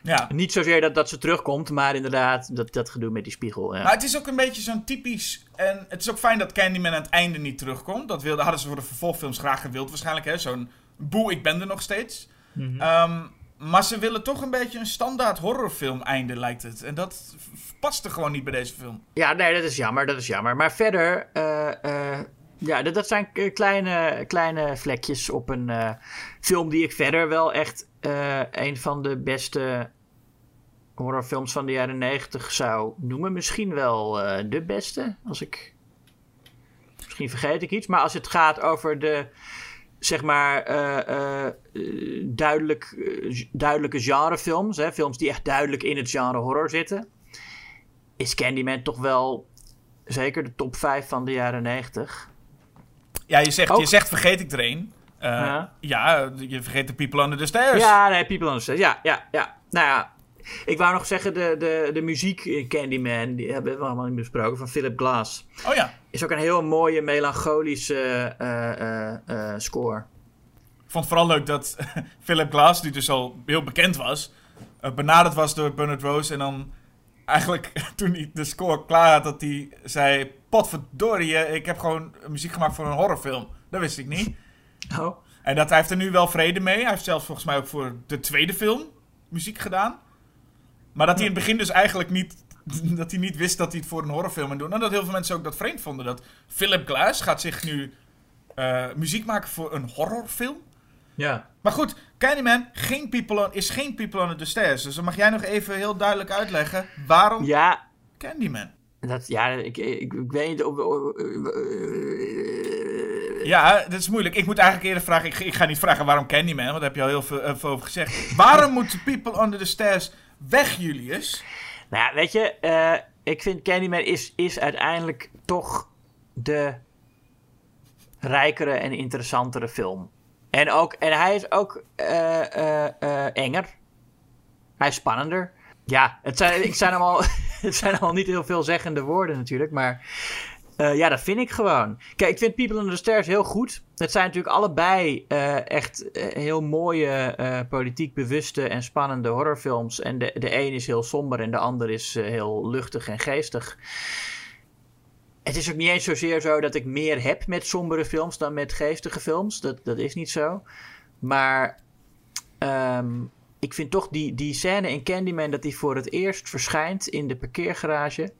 E: Ja.
D: Niet zozeer dat, dat ze terugkomt, maar inderdaad dat, dat gedoe met die spiegel. Ja.
E: Maar het is ook een beetje zo'n typisch. En het is ook fijn dat Candyman aan het einde niet terugkomt. Dat wilde, hadden ze voor de vervolgfilms graag gewild, waarschijnlijk. hè Zo'n boe, ik ben er nog steeds.
D: Mhm.
E: Ehm, maar ze willen toch een beetje een standaard horrorfilm einde, lijkt het. En dat paste gewoon niet bij deze film.
D: Ja, nee, dat is jammer, dat is jammer. Maar verder, eh, eh, ja, dat, zijn kleine, kleine vlekjes op een eh, film die ik verder wel echt eh, een van de beste horrorfilms van de jaren negentig zou noemen. Misschien wel eh, de beste, als ik... Misschien vergeet ik iets, maar als het gaat over de, zeg maar, duidelijk, duidelijke genrefilms, hè, films die echt duidelijk in het genre horror zitten, is Candyman toch wel zeker de top 5 van de jaren 90.
E: Ja, je zegt,
D: Ook-
E: je zegt vergeet ik er een. Eh,
D: Ja.
E: ja, je vergeet de People Under the Stairs.
D: Ja, nee, People on the Stairs. Ja, ja, ja. Nou ja, ik wou nog zeggen, de, de, de muziek in Candyman, die hebben we allemaal niet besproken, van Philip Glass.
E: Oh ja.
D: Is ook een heel mooie, melancholische eh, eh, score.
E: Ik vond het vooral leuk dat Philip Glass, die dus al heel bekend was, benaderd was door Bernard Rose. En dan eigenlijk toen hij de score klaar had, dat hij zei: Potverdorie, eh, ik heb gewoon muziek gemaakt voor een horrorfilm. Dat wist ik niet.
D: Oh.
E: En dat hij heeft er nu wel vrede mee. Hij heeft zelfs volgens mij ook voor de tweede film muziek gedaan. Maar dat hij in het begin dus eigenlijk niet. Dat hij niet wist dat hij het voor een horrorfilm aan doen. En dat heel veel mensen ook dat vreemd vonden. Dat Philip Glass gaat zich nu eh, muziek maken voor een horrorfilm.
D: Ja.
E: Maar goed, Candyman geen people on, is geen People Under the Stairs. Dus dan mag jij nog even heel duidelijk uitleggen waarom
D: Ja,
E: Candyman.
D: Dat, ja ik, ik, ik weet niet of... of-
E: Ja, dat is moeilijk. Ik moet eigenlijk eerder vragen. Ik, ik ga niet vragen waarom Candyman, want daar heb je al heel veel, heel veel over gezegd. Waarom moeten People Under the Stairs weg, Julius?
D: Nou ja, weet je, eh, ik vind Candyman is, is uiteindelijk toch de rijkere en interessantere film. En, ook, en hij is ook eh, eh, eh, enger. Hij is spannender. Ja, het zijn, ik zijn, allemaal, het zijn allemaal niet heel veelzeggende woorden natuurlijk, maar eh, ja, dat vind ik gewoon. Kijk, ik vind People Under the Stairs heel goed. Het zijn natuurlijk allebei eh, echt eh, heel mooie, politiek bewuste en spannende horrorfilms. En de, de een is heel somber en de ander is heel luchtig en geestig. het is ook niet eens zozeer zo dat ik meer heb met sombere films dan met geestige films. Dat, dat is niet zo. Maar ehm, ik vind toch die, die scène in Candyman dat die voor het eerst verschijnt in de parkeergarage.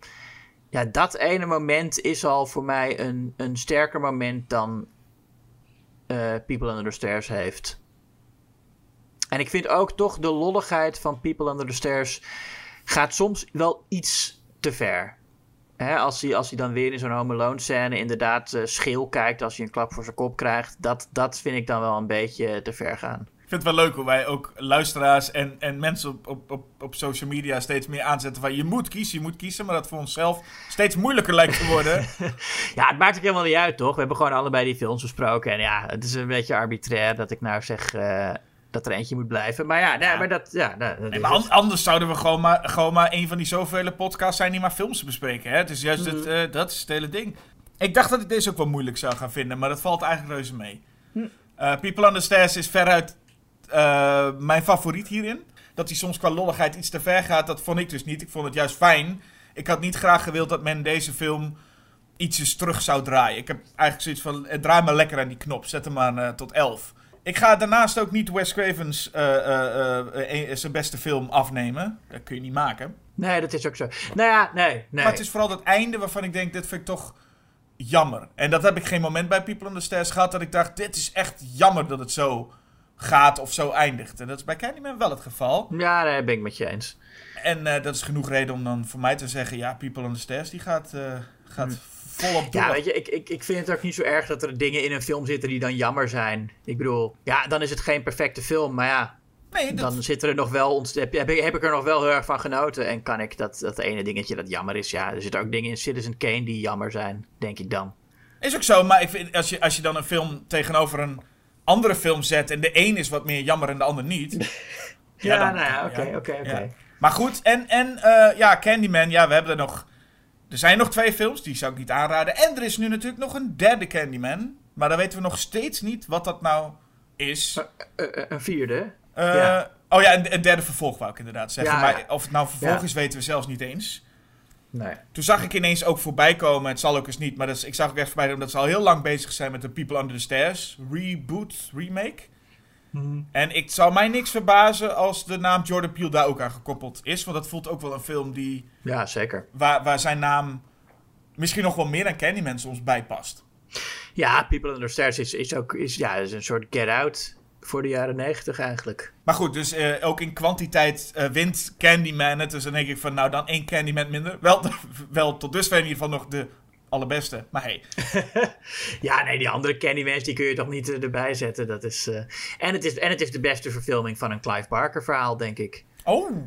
D: Ja, dat ene moment is al voor mij een, een sterker moment dan uh, People Under the Stairs heeft. En ik vind ook toch de lolligheid van People Under the Stairs gaat soms wel iets te ver. Hè, als, hij, als hij dan weer in zo'n Home Alone scène inderdaad uh, scheel kijkt als hij een klap voor zijn kop krijgt. Dat, dat vind ik dan wel een beetje te ver gaan.
E: Ik vind het wel leuk hoe wij ook luisteraars en, en mensen op, op, op, op social media steeds meer aanzetten van je moet kiezen, je moet kiezen. Maar dat voor onszelf steeds moeilijker lijkt te worden.
D: ja, het maakt ook helemaal niet uit toch? We hebben gewoon allebei die films besproken. En ja, het is een beetje arbitrair dat ik nou zeg... Uh, dat er eentje moet blijven. Maar ja, nee, maar dat. Ja, dat
E: nee, maar anders zouden we gewoon maar, gewoon maar een van die zoveel podcasts zijn die maar films bespreken. Hè? Het is juist het, uh, dat is het hele ding. Ik dacht dat ik deze ook wel moeilijk zou gaan vinden, maar dat valt eigenlijk reuze mee. Uh, People on the Stairs is veruit uh, mijn favoriet hierin. Dat hij soms qua lolligheid iets te ver gaat, dat vond ik dus niet. Ik vond het juist fijn. Ik had niet graag gewild dat men deze film ietsjes terug zou draaien. Ik heb eigenlijk zoiets van, draai maar lekker aan die knop. Zet hem maar tot 11. Ik ga daarnaast ook niet Wes Cravens uh, uh, zijn beste film afnemen. Dat kun je niet maken.
D: Nee, dat is ook zo. Nou ja, nee, nee.
E: Maar het is vooral dat einde waarvan ik denk, dit vind ik toch jammer. En dat heb ik geen moment bij People on the Stairs gehad dat ik dacht, dit is echt jammer dat het zo gaat of zo eindigt. En dat is bij Candyman wel het geval.
D: Ja, nee, ben ik met je eens.
E: En dat is genoeg reden om dan voor mij te zeggen, ja, People on the Stairs, die gaat, gaat hm volop
D: Ja, weet je, ik, ik, ik vind het ook niet zo erg dat er dingen in een film zitten die dan jammer zijn. Ik bedoel, ja, dan is het geen perfecte film, maar ja. Nee, dat... Dan zitten er nog wel, heb, heb, heb ik er nog wel heel erg van genoten. En kan ik dat, dat ene dingetje dat jammer is, ja. Er zitten ook dingen in Citizen Kane die jammer zijn, denk ik dan.
E: Is ook zo, maar ik vind, als, je, als je dan een film tegenover een andere film zet. en de een is wat meer jammer en de ander niet.
D: ja, ja, nou ja, oké, oké, oké.
E: Maar goed, en, en uh, ja, Candyman, ja, we hebben er nog er zijn nog twee films, die zou ik niet aanraden. En er is nu natuurlijk nog een derde Candyman. Maar dan weten we nog steeds niet wat dat nou is.
D: Uh, uh, een vierde?
E: Ja. Oh ja, een, een, derde vervolg wou ik inderdaad zeggen. Maar of het nou vervolg is, weten we zelfs niet eens.
D: Nee.
E: Toen zag ik ineens ook voorbij komen, het zal ook eens niet, maar dat is, ik zag ook echt voorbij omdat ze al heel lang bezig zijn met de People Under the Stairs reboot, remake. Mhm. En ik zou mij niks verbazen als de naam Jordan Peele daar ook aan gekoppeld is. Want dat voelt ook wel een film die...
D: Ja, zeker.
E: Waar, waar zijn naam misschien nog wel meer dan Candyman soms bij past.
D: Ja, People Under the Stairs is, is ook is, ja, is een soort Get Out voor de jaren negentig eigenlijk.
E: Maar goed, dus uh, ook in kwantiteit uh, wint Candyman het. Dus dan denk ik van, nou dan één Candyman minder. Wel, wel tot dusver in ieder geval nog de allerbeste. Maar hey.
D: ja, nee, die andere Candymans die kun je toch niet uh, erbij zetten. Dat is, en, het is, en het is de beste verfilming van een Clive Barker verhaal, denk ik.
E: Oh,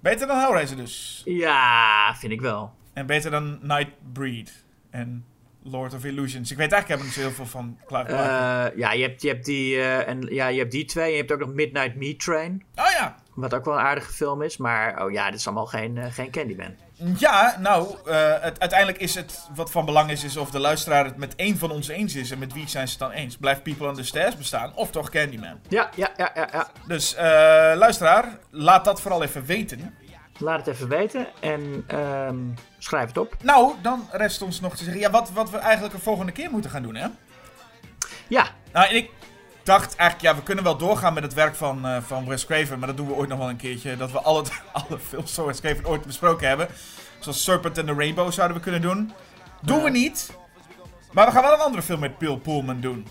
E: beter dan Hellraiser dus?
D: Ja, vind ik wel.
E: En beter dan Nightbreed en Lord of Illusions. Ik weet eigenlijk helemaal niet zo heel veel van Clive.
D: Uh, ja, je hebt, je, hebt die, en, ja, je hebt die twee. Je hebt ook nog Midnight Meat Train.
E: Oh ja.
D: Wat ook wel een aardige film is. Maar oh ja, dit is allemaal geen, geen Candyman.
E: Ja, nou, het, uiteindelijk is het wat van belang is, is of de luisteraar het met één van ons eens is. En met wie zijn ze het dan eens? Blijft People on the Stairs bestaan of toch Candyman?
D: Ja, ja, ja, ja. ja.
E: Dus luisteraar, laat dat vooral even weten.
D: Laat het even weten en um, schrijf het op.
E: Nou, dan rest ons nog te zeggen ja, wat, wat we eigenlijk de volgende keer moeten gaan doen, hè?
D: Ja.
E: Nou, en ik dacht eigenlijk, ja, we kunnen wel doorgaan met het werk van, uh, van Wes Craven. Maar dat doen we ooit nog wel een keertje. Dat we alle, alle films van Wes Craven ooit besproken hebben. Zoals Serpent and the Rainbow zouden we kunnen doen. Doen we niet. Maar we gaan wel een andere film met Bill Pullman doen.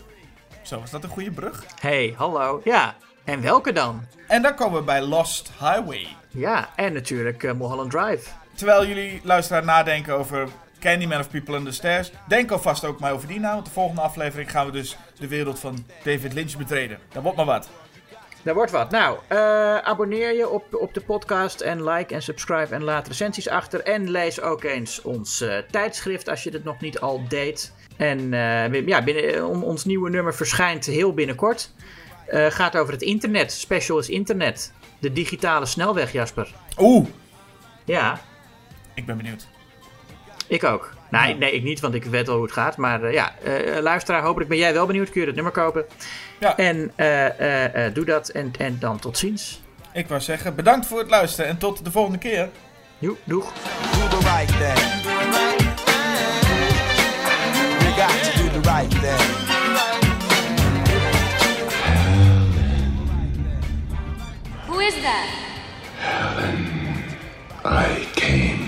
E: Zo, is dat een goede brug?
D: Hey, hallo. Ja, en welke dan?
E: En dan komen we bij Lost Highway.
D: Ja, en natuurlijk uh, Mulholland Drive.
E: Terwijl jullie luisteraar nadenken over Candyman of People in the Stairs. Denk alvast ook maar over die nou. Want de volgende aflevering gaan we dus de wereld van David Lynch betreden. Dat wordt maar wat.
D: Dat wordt wat. Nou, uh, abonneer je op, op de podcast en like en subscribe en laat recensies achter. En lees ook eens ons uh, tijdschrift als je het nog niet al deed. En uh, ja, binnen, ons nieuwe nummer verschijnt heel binnenkort. gaat over het internet. Special is internet. De digitale snelweg, Jasper.
E: Oeh.
D: Ja.
E: Ik ben benieuwd.
D: Ik ook. Nee, nee, ik niet, want ik weet al hoe het gaat. Maar uh, ja, uh, luisteraar, hopelijk ben jij wel benieuwd. Kun je het nummer kopen.
E: Ja.
D: En uh, doe dat en, en dan tot ziens.
E: Ik wou zeggen, bedankt voor het luisteren en tot de volgende keer.
D: Jo, doeg.
A: Is that?
C: Helen, I came